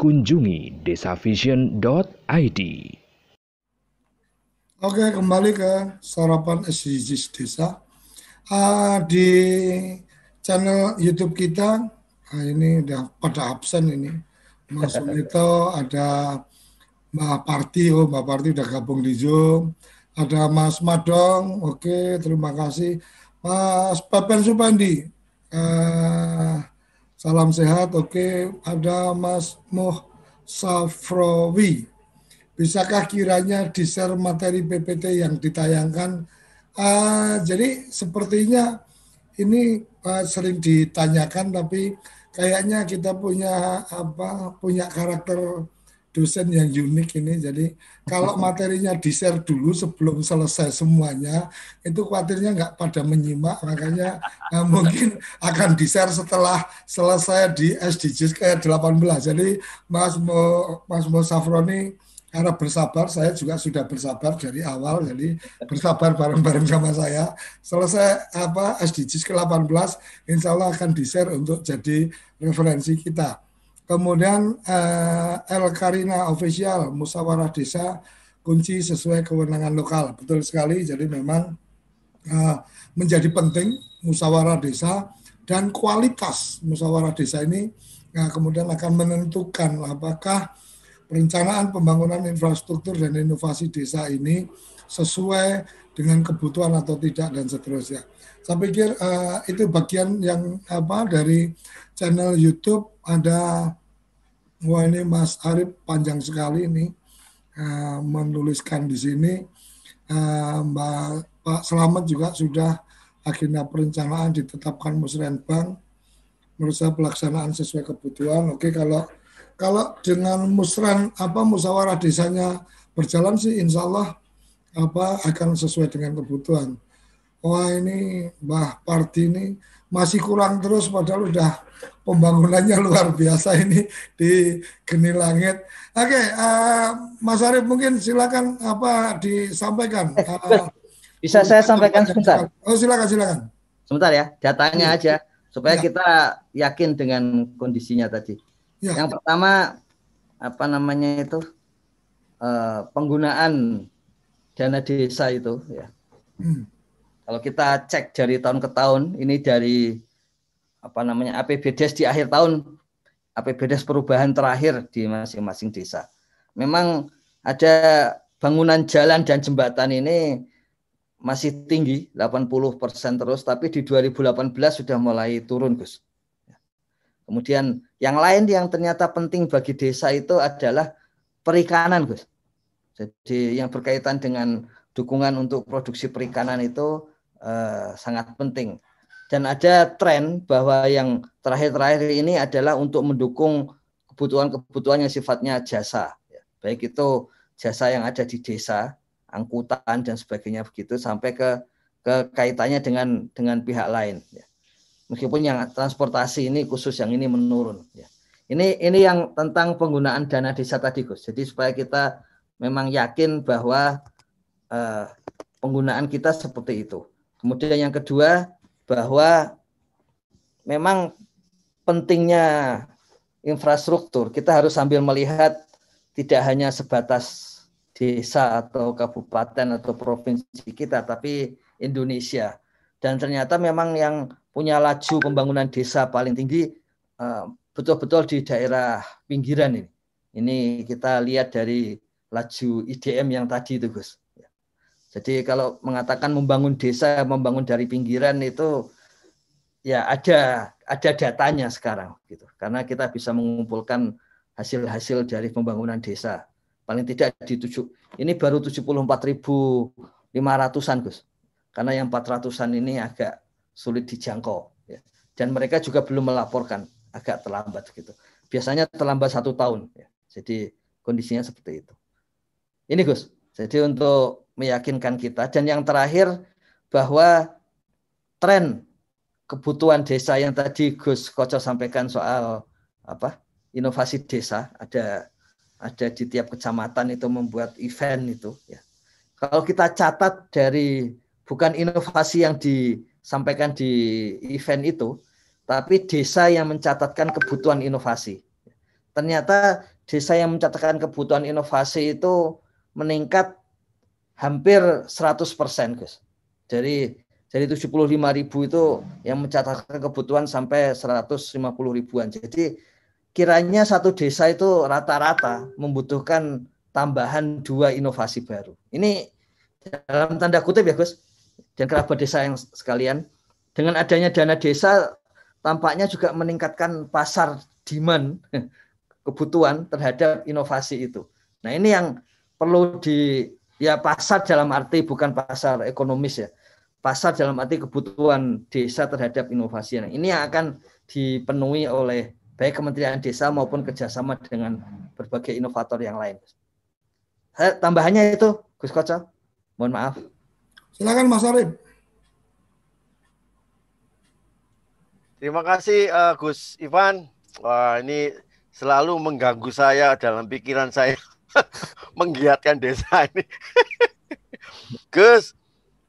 kunjungi desavision.id. Oke, kembali ke sarapan SDGs desa. Uh, di channel YouTube kita, nah ini udah pada absen ini. Mas Sunito, ada Mbak Parti, oh Mbak Parti udah gabung di Zoom. Ada Mas Madong, oke terima kasih. Mas Pepen Supandi, uh, Salam sehat, oke. Ada Mas Moh Safrowi. Bisakah kiranya di-share materi PPT yang ditayangkan? Uh, jadi sepertinya ini uh, sering ditanyakan, tapi kayaknya kita punya apa punya karakter dosen yang unik ini. Jadi kalau materinya di-share dulu sebelum selesai semuanya, itu khawatirnya nggak pada menyimak, makanya *laughs* eh, mungkin akan di-share setelah selesai di SDGs ke 18. Jadi Mas Mo, Mas Mo Safroni karena bersabar, saya juga sudah bersabar dari awal, jadi bersabar bareng-bareng sama saya. Selesai apa SDGs ke-18, insya Allah akan di-share untuk jadi referensi kita. Kemudian eh, El Karina Official, Musyawarah Desa, kunci sesuai kewenangan lokal. Betul sekali, jadi memang eh, menjadi penting musyawarah desa dan kualitas musyawarah desa ini nah, kemudian akan menentukan apakah perencanaan pembangunan infrastruktur dan inovasi desa ini sesuai dengan kebutuhan atau tidak dan seterusnya. Saya pikir uh, itu bagian yang apa dari channel YouTube ada wah ini Mas Arif panjang sekali ini uh, menuliskan di sini uh, Mbak Pak Selamat juga sudah agenda perencanaan ditetapkan musrenbang menurut saya pelaksanaan sesuai kebutuhan. Oke kalau kalau dengan musran apa musyawarah desanya berjalan sih insya Allah apa akan sesuai dengan kebutuhan. Wah ini Mbah Parti ini masih kurang terus padahal udah pembangunannya luar biasa ini di Geni Langit. Oke, uh, Mas Arief mungkin silakan apa disampaikan. Uh, Bisa saya sampaikan sebentar? Oh silakan silakan. Sebentar ya, datanya ya. aja supaya ya. kita yakin dengan kondisinya tadi. Ya. Yang pertama apa namanya itu uh, penggunaan dana desa itu ya. Hmm. Kalau kita cek dari tahun ke tahun, ini dari apa namanya APBDes di akhir tahun, APBDes perubahan terakhir di masing-masing desa. Memang ada bangunan jalan dan jembatan ini masih tinggi 80% terus, tapi di 2018 sudah mulai turun, Gus. Kemudian yang lain yang ternyata penting bagi desa itu adalah perikanan, Gus. Jadi yang berkaitan dengan dukungan untuk produksi perikanan itu eh, sangat penting. Dan ada tren bahwa yang terakhir-terakhir ini adalah untuk mendukung kebutuhan-kebutuhan yang sifatnya jasa. Baik itu jasa yang ada di desa, angkutan dan sebagainya begitu sampai ke ke kaitannya dengan dengan pihak lain. Meskipun yang transportasi ini khusus yang ini menurun. Ini ini yang tentang penggunaan dana desa tadi Gus. Jadi supaya kita memang yakin bahwa uh, penggunaan kita seperti itu. Kemudian yang kedua bahwa memang pentingnya infrastruktur kita harus sambil melihat tidak hanya sebatas desa atau kabupaten atau provinsi kita tapi Indonesia dan ternyata memang yang punya laju pembangunan desa paling tinggi eh, betul-betul di daerah pinggiran ini. Ini kita lihat dari laju IDM yang tadi itu Gus. Jadi kalau mengatakan membangun desa, membangun dari pinggiran itu ya ada ada datanya sekarang gitu. Karena kita bisa mengumpulkan hasil-hasil dari pembangunan desa. Paling tidak di tujuh, ini baru 74.500-an Gus. Karena yang 400-an ini agak sulit dijangkau. Ya. Dan mereka juga belum melaporkan, agak terlambat gitu. Biasanya terlambat satu tahun. Ya. Jadi kondisinya seperti itu. Ini Gus, jadi untuk meyakinkan kita. Dan yang terakhir bahwa tren kebutuhan desa yang tadi Gus Koco sampaikan soal apa inovasi desa ada ada di tiap kecamatan itu membuat event itu ya. Kalau kita catat dari bukan inovasi yang di sampaikan di event itu, tapi desa yang mencatatkan kebutuhan inovasi. Ternyata desa yang mencatatkan kebutuhan inovasi itu meningkat hampir 100% Gus. Dari dari 75 ribu itu yang mencatatkan kebutuhan sampai 150 ribuan. Jadi kiranya satu desa itu rata-rata membutuhkan tambahan dua inovasi baru. Ini dalam tanda kutip ya Gus, dan kerabat desa yang sekalian, dengan adanya dana desa tampaknya juga meningkatkan pasar demand *laughs* kebutuhan terhadap inovasi itu. Nah ini yang perlu di ya pasar dalam arti bukan pasar ekonomis ya, pasar dalam arti kebutuhan desa terhadap inovasi. Nah, ini yang akan dipenuhi oleh baik Kementerian Desa maupun kerjasama dengan berbagai inovator yang lain. Tambahannya itu, Gus Koco. Mohon maaf. Silakan Mas Arif. Terima kasih uh, Gus Ivan. Wah, ini selalu mengganggu saya dalam pikiran saya *laughs* menggiatkan desa ini. *laughs* Gus,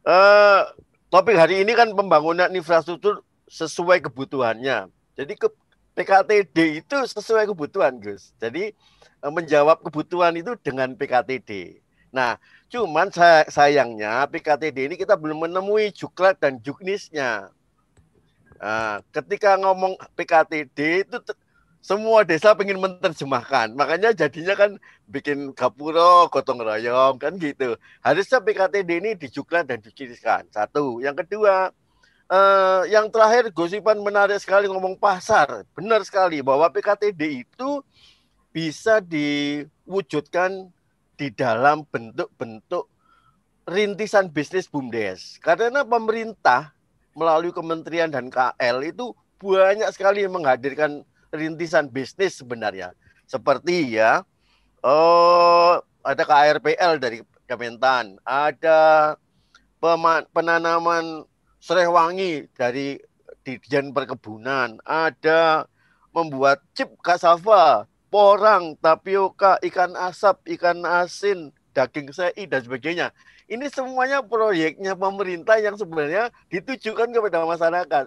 uh, topik hari ini kan pembangunan infrastruktur sesuai kebutuhannya. Jadi ke PKTD itu sesuai kebutuhan, Gus. Jadi uh, menjawab kebutuhan itu dengan PKTD. Nah, cuman sayangnya PKTD ini kita belum menemui juklat dan juknisnya. Nah, ketika ngomong PKTD itu semua desa pengen menerjemahkan. Makanya jadinya kan bikin gapuro, gotong royong kan gitu. Harusnya PKTD ini dijuklat dan dicirikan. Satu. Yang kedua, eh, yang terakhir Gosipan menarik sekali ngomong pasar. Benar sekali bahwa PKTD itu bisa diwujudkan di dalam bentuk-bentuk rintisan bisnis BUMDes. Karena pemerintah melalui kementerian dan KL itu banyak sekali menghadirkan rintisan bisnis sebenarnya. Seperti ya, oh, ada KRPL dari Kementan, ada penanaman serai wangi dari Dijen Perkebunan, ada membuat chip kasava, porang, tapioka, ikan asap, ikan asin, daging sei dan sebagainya. Ini semuanya proyeknya pemerintah yang sebenarnya ditujukan kepada masyarakat.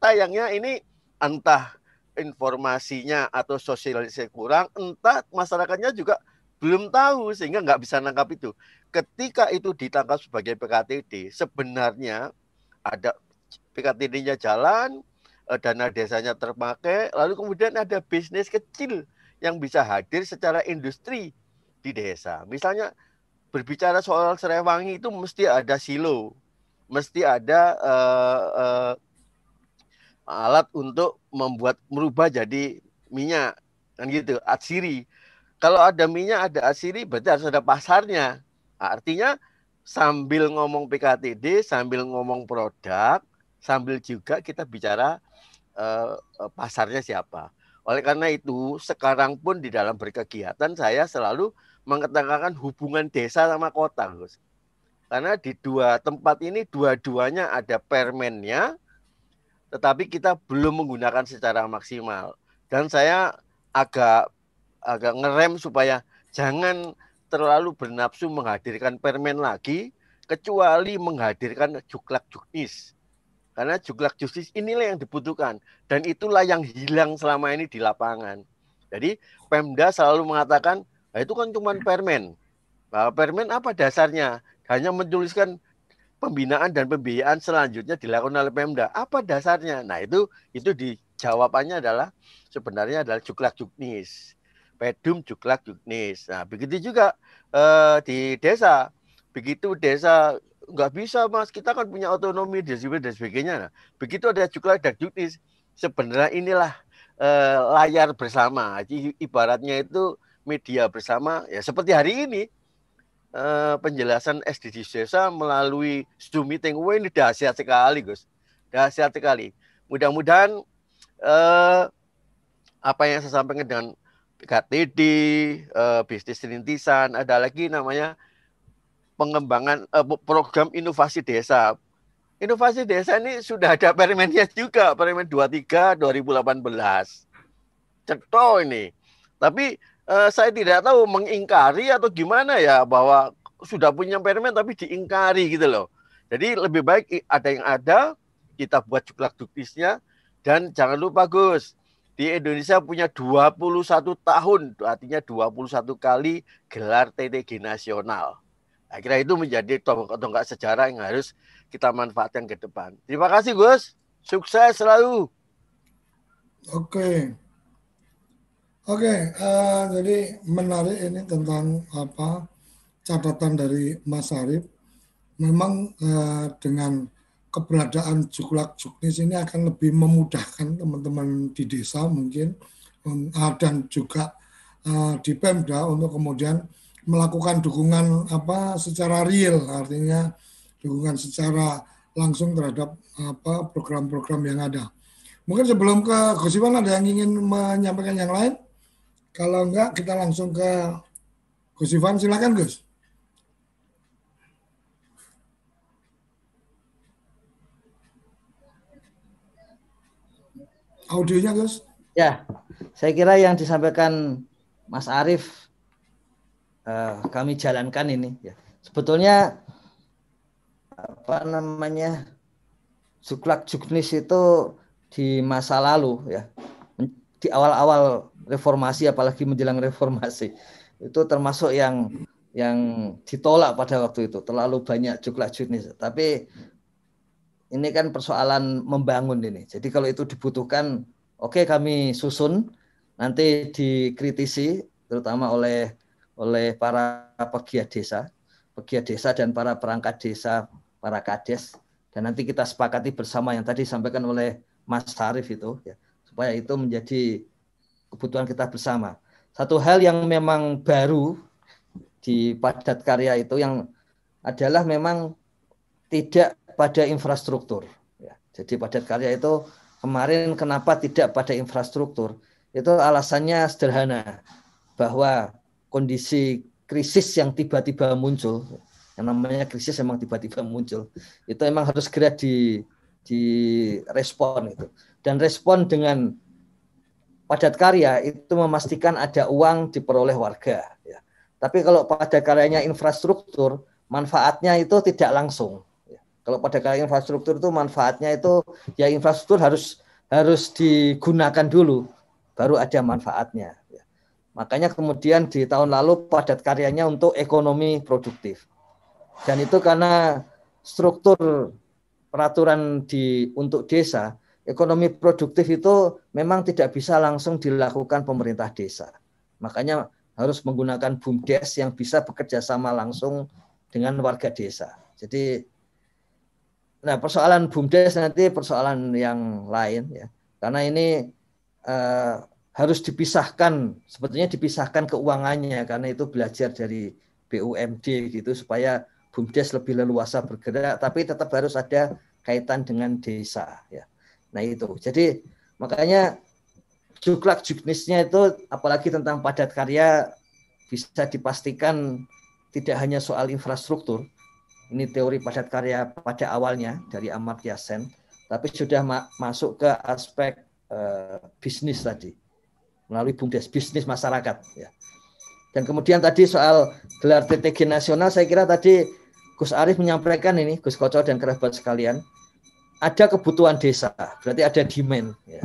Sayangnya ini entah informasinya atau sosialisasi kurang, entah masyarakatnya juga belum tahu sehingga nggak bisa nangkap itu. Ketika itu ditangkap sebagai PKTD, sebenarnya ada PKTD-nya jalan, eh, dana desanya terpakai, lalu kemudian ada bisnis kecil yang bisa hadir secara industri di desa. Misalnya berbicara soal Serewangi itu mesti ada silo, mesti ada uh, uh, alat untuk membuat merubah jadi minyak kan gitu atsiri. Kalau ada minyak ada atsiri berarti harus ada pasarnya. Artinya sambil ngomong PKTD sambil ngomong produk sambil juga kita bicara uh, pasarnya siapa. Oleh karena itu sekarang pun di dalam berkegiatan saya selalu mengatakan hubungan desa sama kota, Gus. Karena di dua tempat ini dua-duanya ada permennya, tetapi kita belum menggunakan secara maksimal. Dan saya agak agak ngerem supaya jangan terlalu bernafsu menghadirkan permen lagi, kecuali menghadirkan juklak juknis. Karena juklak juknis inilah yang dibutuhkan. Dan itulah yang hilang selama ini di lapangan. Jadi Pemda selalu mengatakan Nah, itu kan cuma permen. Nah, permen apa dasarnya? Hanya menuliskan pembinaan dan pembiayaan selanjutnya dilakukan oleh Pemda. Apa dasarnya? Nah, itu itu dijawabannya adalah sebenarnya adalah juklak juknis. Pedum juklak juknis. Nah, begitu juga eh, di desa. Begitu desa nggak bisa mas kita kan punya otonomi dan sebagainya nah, begitu ada juklak dan juknis sebenarnya inilah eh, layar bersama ibaratnya itu media bersama ya seperti hari ini eh, penjelasan SDGs desa melalui Zoom meeting. Wah ini dahsyat sekali Gus, dahsyat sekali. Mudah-mudahan eh, apa yang saya sampaikan dengan PKTD, eh, bisnis rintisan, ada lagi namanya pengembangan eh, program inovasi desa. Inovasi desa ini sudah ada permennya juga, permen 23 2018. Cetok ini. Tapi uh, saya tidak tahu mengingkari atau gimana ya bahwa sudah punya permen tapi diingkari gitu loh. Jadi lebih baik ada yang ada kita buat juklak duktisnya dan jangan lupa Gus di Indonesia punya 21 tahun artinya 21 kali gelar TTG nasional. Nah, kira itu menjadi tonggak-tonggak sejarah yang harus kita manfaatkan ke depan. Terima kasih Gus. Sukses selalu. Oke. Oke, uh, jadi menarik ini tentang apa catatan dari Mas Arif. Memang uh, dengan keberadaan juklak juknis ini akan lebih memudahkan teman-teman di desa mungkin uh, dan juga uh, di Pemda untuk kemudian melakukan dukungan apa secara real, artinya dukungan secara langsung terhadap apa program-program yang ada. Mungkin sebelum ke Gosipan ada yang ingin menyampaikan yang lain? Kalau enggak kita langsung ke Gus Ivan silakan Gus. Audionya Gus. Ya, saya kira yang disampaikan Mas Arief uh, kami jalankan ini ya. Sebetulnya apa namanya Juklak Juknis itu di masa lalu ya di awal-awal reformasi apalagi menjelang reformasi. Itu termasuk yang yang ditolak pada waktu itu. Terlalu banyak Juklak Juknis tapi ini kan persoalan membangun ini. Jadi kalau itu dibutuhkan oke kami susun. Nanti dikritisi terutama oleh oleh para pegiat desa pegiat desa dan para perangkat desa para kades. Dan nanti kita sepakati bersama yang tadi disampaikan oleh Mas Sarif itu ya supaya itu menjadi kebutuhan kita bersama. Satu hal yang memang baru di padat karya itu yang adalah memang tidak pada infrastruktur. Ya. Jadi padat karya itu kemarin kenapa tidak pada infrastruktur? Itu alasannya sederhana bahwa kondisi krisis yang tiba-tiba muncul yang namanya krisis memang tiba-tiba muncul itu memang harus segera di di respon itu dan respon dengan padat karya itu memastikan ada uang diperoleh warga ya. tapi kalau padat karyanya infrastruktur manfaatnya itu tidak langsung ya. kalau pada karya infrastruktur itu manfaatnya itu ya infrastruktur harus harus digunakan dulu baru ada manfaatnya ya. makanya kemudian di tahun lalu padat karyanya untuk ekonomi produktif dan itu karena struktur peraturan di untuk desa, ekonomi produktif itu memang tidak bisa langsung dilakukan pemerintah desa. Makanya harus menggunakan BUMDes yang bisa bekerja sama langsung dengan warga desa. Jadi nah persoalan BUMDes nanti persoalan yang lain ya. Karena ini eh, harus dipisahkan, sebetulnya dipisahkan keuangannya karena itu belajar dari BUMD gitu supaya BUMDes lebih leluasa bergerak, tapi tetap harus ada kaitan dengan desa. Ya. Nah itu. Jadi makanya juklak juknisnya itu apalagi tentang padat karya bisa dipastikan tidak hanya soal infrastruktur. Ini teori padat karya pada awalnya dari Amartya Sen, tapi sudah ma masuk ke aspek uh, bisnis tadi melalui bumdes bisnis masyarakat. Ya. Dan kemudian tadi soal gelar TTG nasional, saya kira tadi Gus Arief menyampaikan ini, Gus Koco dan kerabat sekalian, ada kebutuhan desa, berarti ada demand. Ya.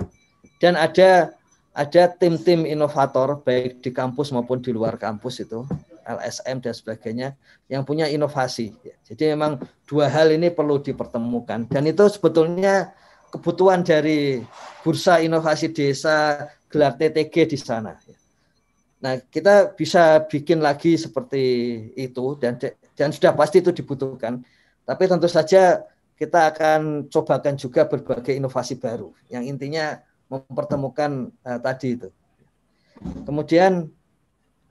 Dan ada ada tim-tim inovator baik di kampus maupun di luar kampus itu, LSM dan sebagainya, yang punya inovasi. Jadi memang dua hal ini perlu dipertemukan. Dan itu sebetulnya kebutuhan dari bursa inovasi desa gelar TTG di sana. Nah, kita bisa bikin lagi seperti itu dan dan sudah pasti itu dibutuhkan. Tapi tentu saja kita akan cobakan juga berbagai inovasi baru yang intinya mempertemukan uh, tadi itu. Kemudian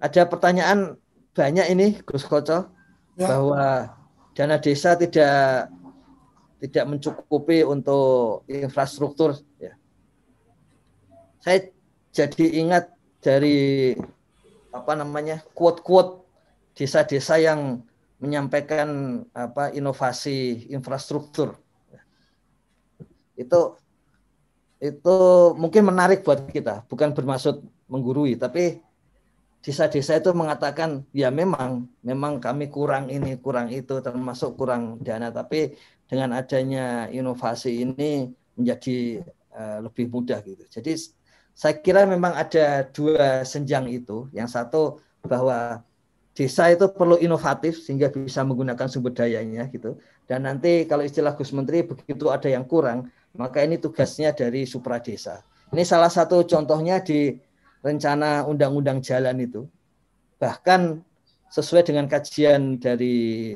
ada pertanyaan banyak ini Gus Koco ya. bahwa dana desa tidak tidak mencukupi untuk infrastruktur ya. Saya jadi ingat dari apa namanya quote-quote desa-desa yang menyampaikan apa inovasi infrastruktur. Itu itu mungkin menarik buat kita bukan bermaksud menggurui tapi desa-desa itu mengatakan ya memang memang kami kurang ini kurang itu termasuk kurang dana. Tapi dengan adanya inovasi ini menjadi uh, lebih mudah gitu. Jadi saya kira memang ada dua senjang itu. Yang satu bahwa desa itu perlu inovatif sehingga bisa menggunakan sumber dayanya gitu. Dan nanti kalau istilah Gus Menteri begitu ada yang kurang, maka ini tugasnya dari supra desa. Ini salah satu contohnya di rencana undang-undang jalan itu. Bahkan sesuai dengan kajian dari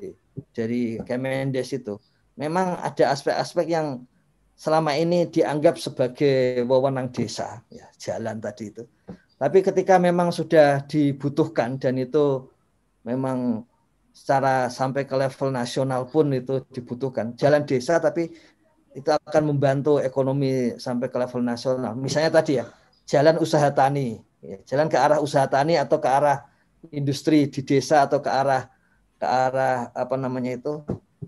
dari Kemendes itu, memang ada aspek-aspek yang selama ini dianggap sebagai wewenang desa, ya, jalan tadi itu. Tapi ketika memang sudah dibutuhkan dan itu memang secara sampai ke level nasional pun itu dibutuhkan. Jalan desa tapi itu akan membantu ekonomi sampai ke level nasional. Misalnya tadi ya, jalan usaha tani. ya, jalan ke arah usaha tani atau ke arah industri di desa atau ke arah ke arah apa namanya itu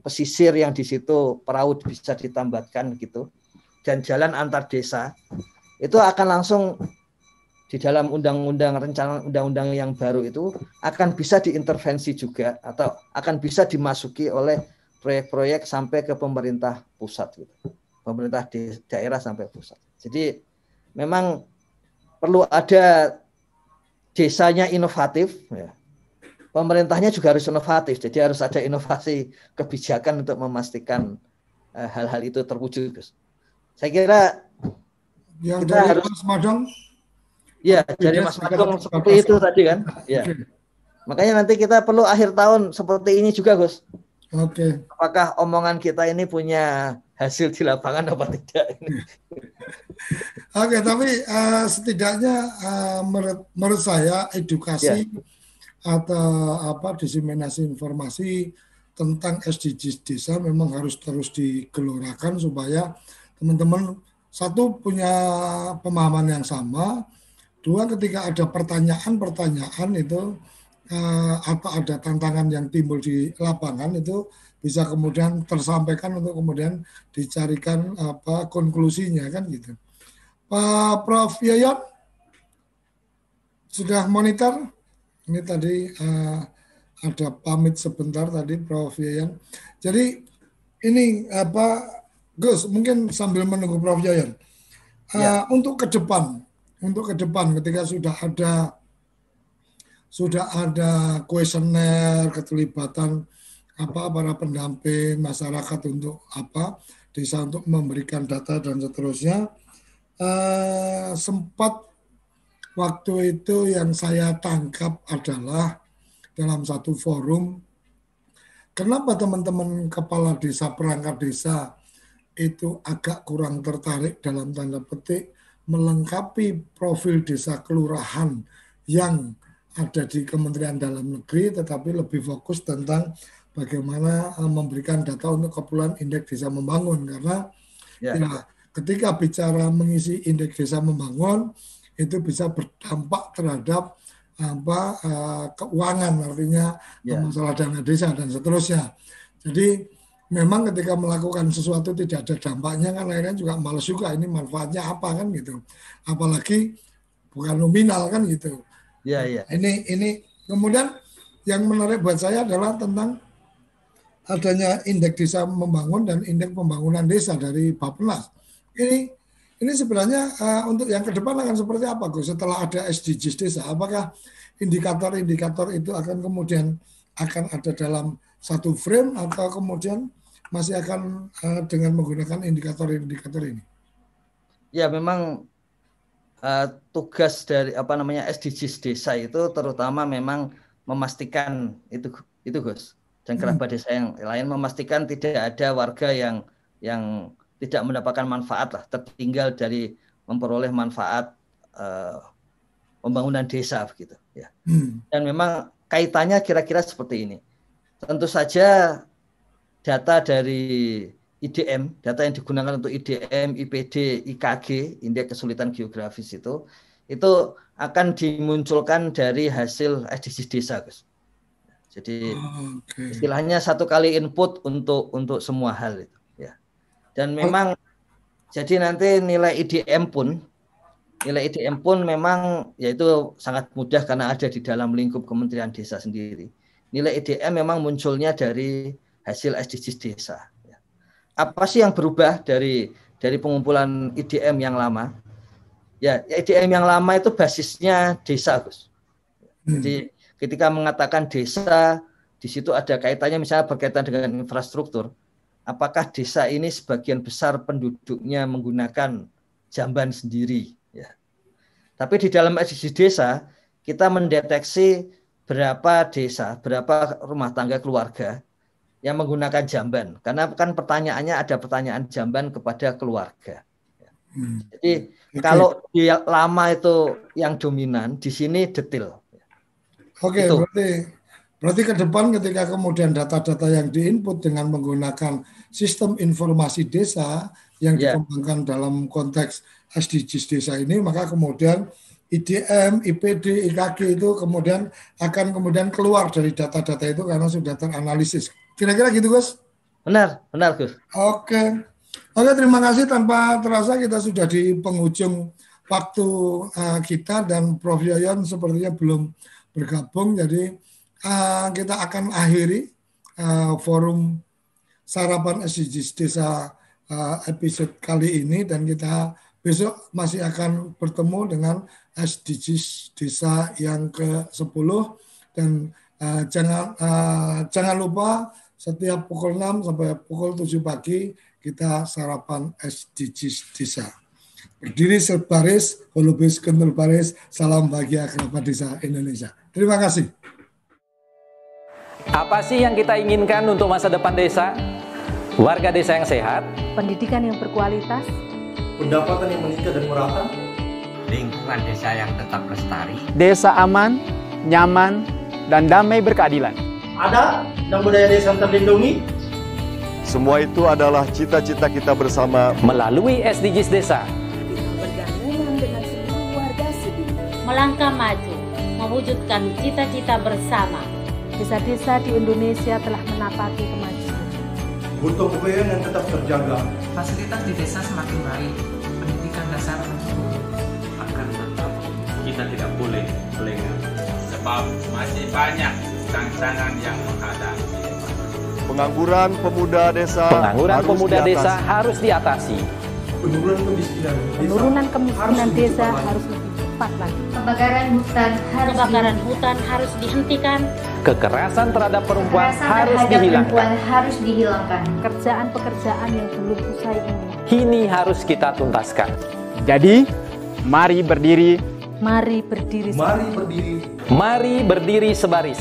pesisir yang di situ perahu bisa ditambatkan gitu dan jalan antar desa itu akan langsung di dalam undang-undang rencana undang-undang yang baru itu akan bisa diintervensi juga atau akan bisa dimasuki oleh proyek-proyek sampai ke pemerintah pusat gitu. Pemerintah di daerah sampai pusat. Jadi memang perlu ada desanya inovatif ya. Pemerintahnya juga harus inovatif. Jadi harus ada inovasi kebijakan untuk memastikan eh, hal-hal uh, itu terwujud, Gus. Saya kira yang kita harus Mas Madong Ya, dari Mas Madong seperti itu tadi kan. Ya. Makanya nanti kita perlu akhir tahun seperti ini juga, Gus. Oke. Okay. Apakah omongan kita ini punya hasil di lapangan apa tidak ini? *laughs* Oke, okay, tapi uh, setidaknya uh, menurut, menurut saya edukasi ya. atau apa diseminasi informasi tentang SDGs desa memang harus terus digelorakan supaya teman-teman satu punya pemahaman yang sama, Dua, ketika ada pertanyaan-pertanyaan itu uh, atau ada tantangan yang timbul di lapangan itu bisa kemudian tersampaikan untuk kemudian dicarikan apa konklusinya kan gitu. Pak Prof Yayan sudah monitor ini tadi uh, ada pamit sebentar tadi Prof Yayan. Jadi ini apa Gus mungkin sambil menunggu Prof Yayan uh, ya. untuk ke depan untuk ke depan ketika sudah ada sudah ada kuesioner keterlibatan apa para pendamping masyarakat untuk apa desa untuk memberikan data dan seterusnya eh, sempat waktu itu yang saya tangkap adalah dalam satu forum kenapa teman-teman kepala desa perangkat desa itu agak kurang tertarik dalam tanda petik melengkapi profil desa kelurahan yang ada di Kementerian Dalam Negeri, tetapi lebih fokus tentang bagaimana eh, memberikan data untuk keperluan indeks desa membangun karena ya. ya ketika bicara mengisi indeks desa membangun itu bisa berdampak terhadap apa uh, keuangan artinya ya. masalah dana desa dan seterusnya. Jadi memang ketika melakukan sesuatu tidak ada dampaknya kan akhirnya juga males juga ini manfaatnya apa kan gitu. Apalagi bukan nominal kan gitu. Ya ya ini ini. Kemudian yang menarik buat saya adalah tentang adanya indeks desa membangun dan indeks pembangunan desa dari Bappenas. Ini ini sebenarnya uh, untuk yang ke depan akan seperti apa Gus? Setelah ada SDGs desa apakah indikator-indikator itu akan kemudian akan ada dalam satu frame atau kemudian masih akan uh, dengan menggunakan indikator-indikator ini? Ya, memang uh, tugas dari apa namanya SDGs desa itu terutama memang memastikan itu itu Gus dan hmm. kerabat hmm. desa yang lain memastikan tidak ada warga yang yang tidak mendapatkan manfaat lah tertinggal dari memperoleh manfaat uh, pembangunan desa begitu ya. Hmm. Dan memang kaitannya kira-kira seperti ini. Tentu saja data dari IDM, data yang digunakan untuk IDM, IPD, IKG, indeks kesulitan geografis itu, itu akan dimunculkan dari hasil SDGs desa, Gus. Jadi okay. istilahnya satu kali input untuk untuk semua hal itu, ya. Dan memang oh. jadi nanti nilai IDM pun nilai IDM pun memang yaitu sangat mudah karena ada di dalam lingkup Kementerian Desa sendiri. Nilai IDM memang munculnya dari hasil SDGs desa. Ya. Apa sih yang berubah dari dari pengumpulan IDM yang lama? Ya, IDM yang lama itu basisnya desa, Gus. Hmm. Jadi ketika mengatakan desa, di situ ada kaitannya misalnya berkaitan dengan infrastruktur. Apakah desa ini sebagian besar penduduknya menggunakan jamban sendiri? Ya. Tapi di dalam SDGs desa kita mendeteksi berapa desa, berapa rumah tangga keluarga yang menggunakan jamban karena kan pertanyaannya ada pertanyaan jamban kepada keluarga. Hmm. Jadi okay. kalau di lama itu yang dominan, di sini detail. Oke, okay, berarti berarti ke depan ketika kemudian data-data yang diinput dengan menggunakan sistem informasi desa yang yeah. dikembangkan dalam konteks SDGs desa ini, maka kemudian IDM, IPD, IKG itu kemudian akan kemudian keluar dari data-data itu karena sudah teranalisis. Kira-kira gitu, Gus? Benar, benar, Gus. Oke. Oke, terima kasih. Tanpa terasa kita sudah di penghujung waktu uh, kita dan Prof. Yoyon sepertinya belum bergabung. Jadi uh, kita akan akhiri uh, forum sarapan SDGs Desa uh, episode kali ini dan kita besok masih akan bertemu dengan SDGs Desa yang ke-10 dan uh, jangan uh, jangan lupa setiap pukul 6 sampai pukul 7 pagi kita sarapan SDGs Desa. Berdiri sebaris, holobis kentul baris, salam bahagia kerabat desa Indonesia. Terima kasih. Apa sih yang kita inginkan untuk masa depan desa? Warga desa yang sehat, pendidikan yang berkualitas, pendapatan yang meningkat dan merata, lingkungan desa yang tetap lestari, desa aman, nyaman, dan damai berkeadilan. Ada dan budaya desa terlindungi. Semua itu adalah cita-cita kita bersama melalui SDGs Desa. Melangkah maju, mewujudkan cita-cita bersama. Desa-desa di Indonesia telah menapaki kemajuan. Butuh kebayaan yang tetap terjaga. Fasilitas di desa semakin baik, pendidikan dasar. Akan tetap kita tidak boleh lengah. Sebab masih banyak tantangan yang menghadapi. Pengangguran pemuda desa Pengangguran harus pemuda diatasi. desa harus diatasi. Penurunan kemiskinan desa. Penurunan kemiskinan harus desa lebih harus lebih cepat lagi. Kebakaran hutan harus Kebakaran hutan harus dihentikan. Kekerasan terhadap perempuan Kekerasan harus terhadap dihilangkan. perempuan harus dihilangkan. Pekerjaan-pekerjaan yang belum usai ini. Kini harus kita tuntaskan. Jadi, mari berdiri, Mari berdiri. Mari berdiri. Mari berdiri sebaris,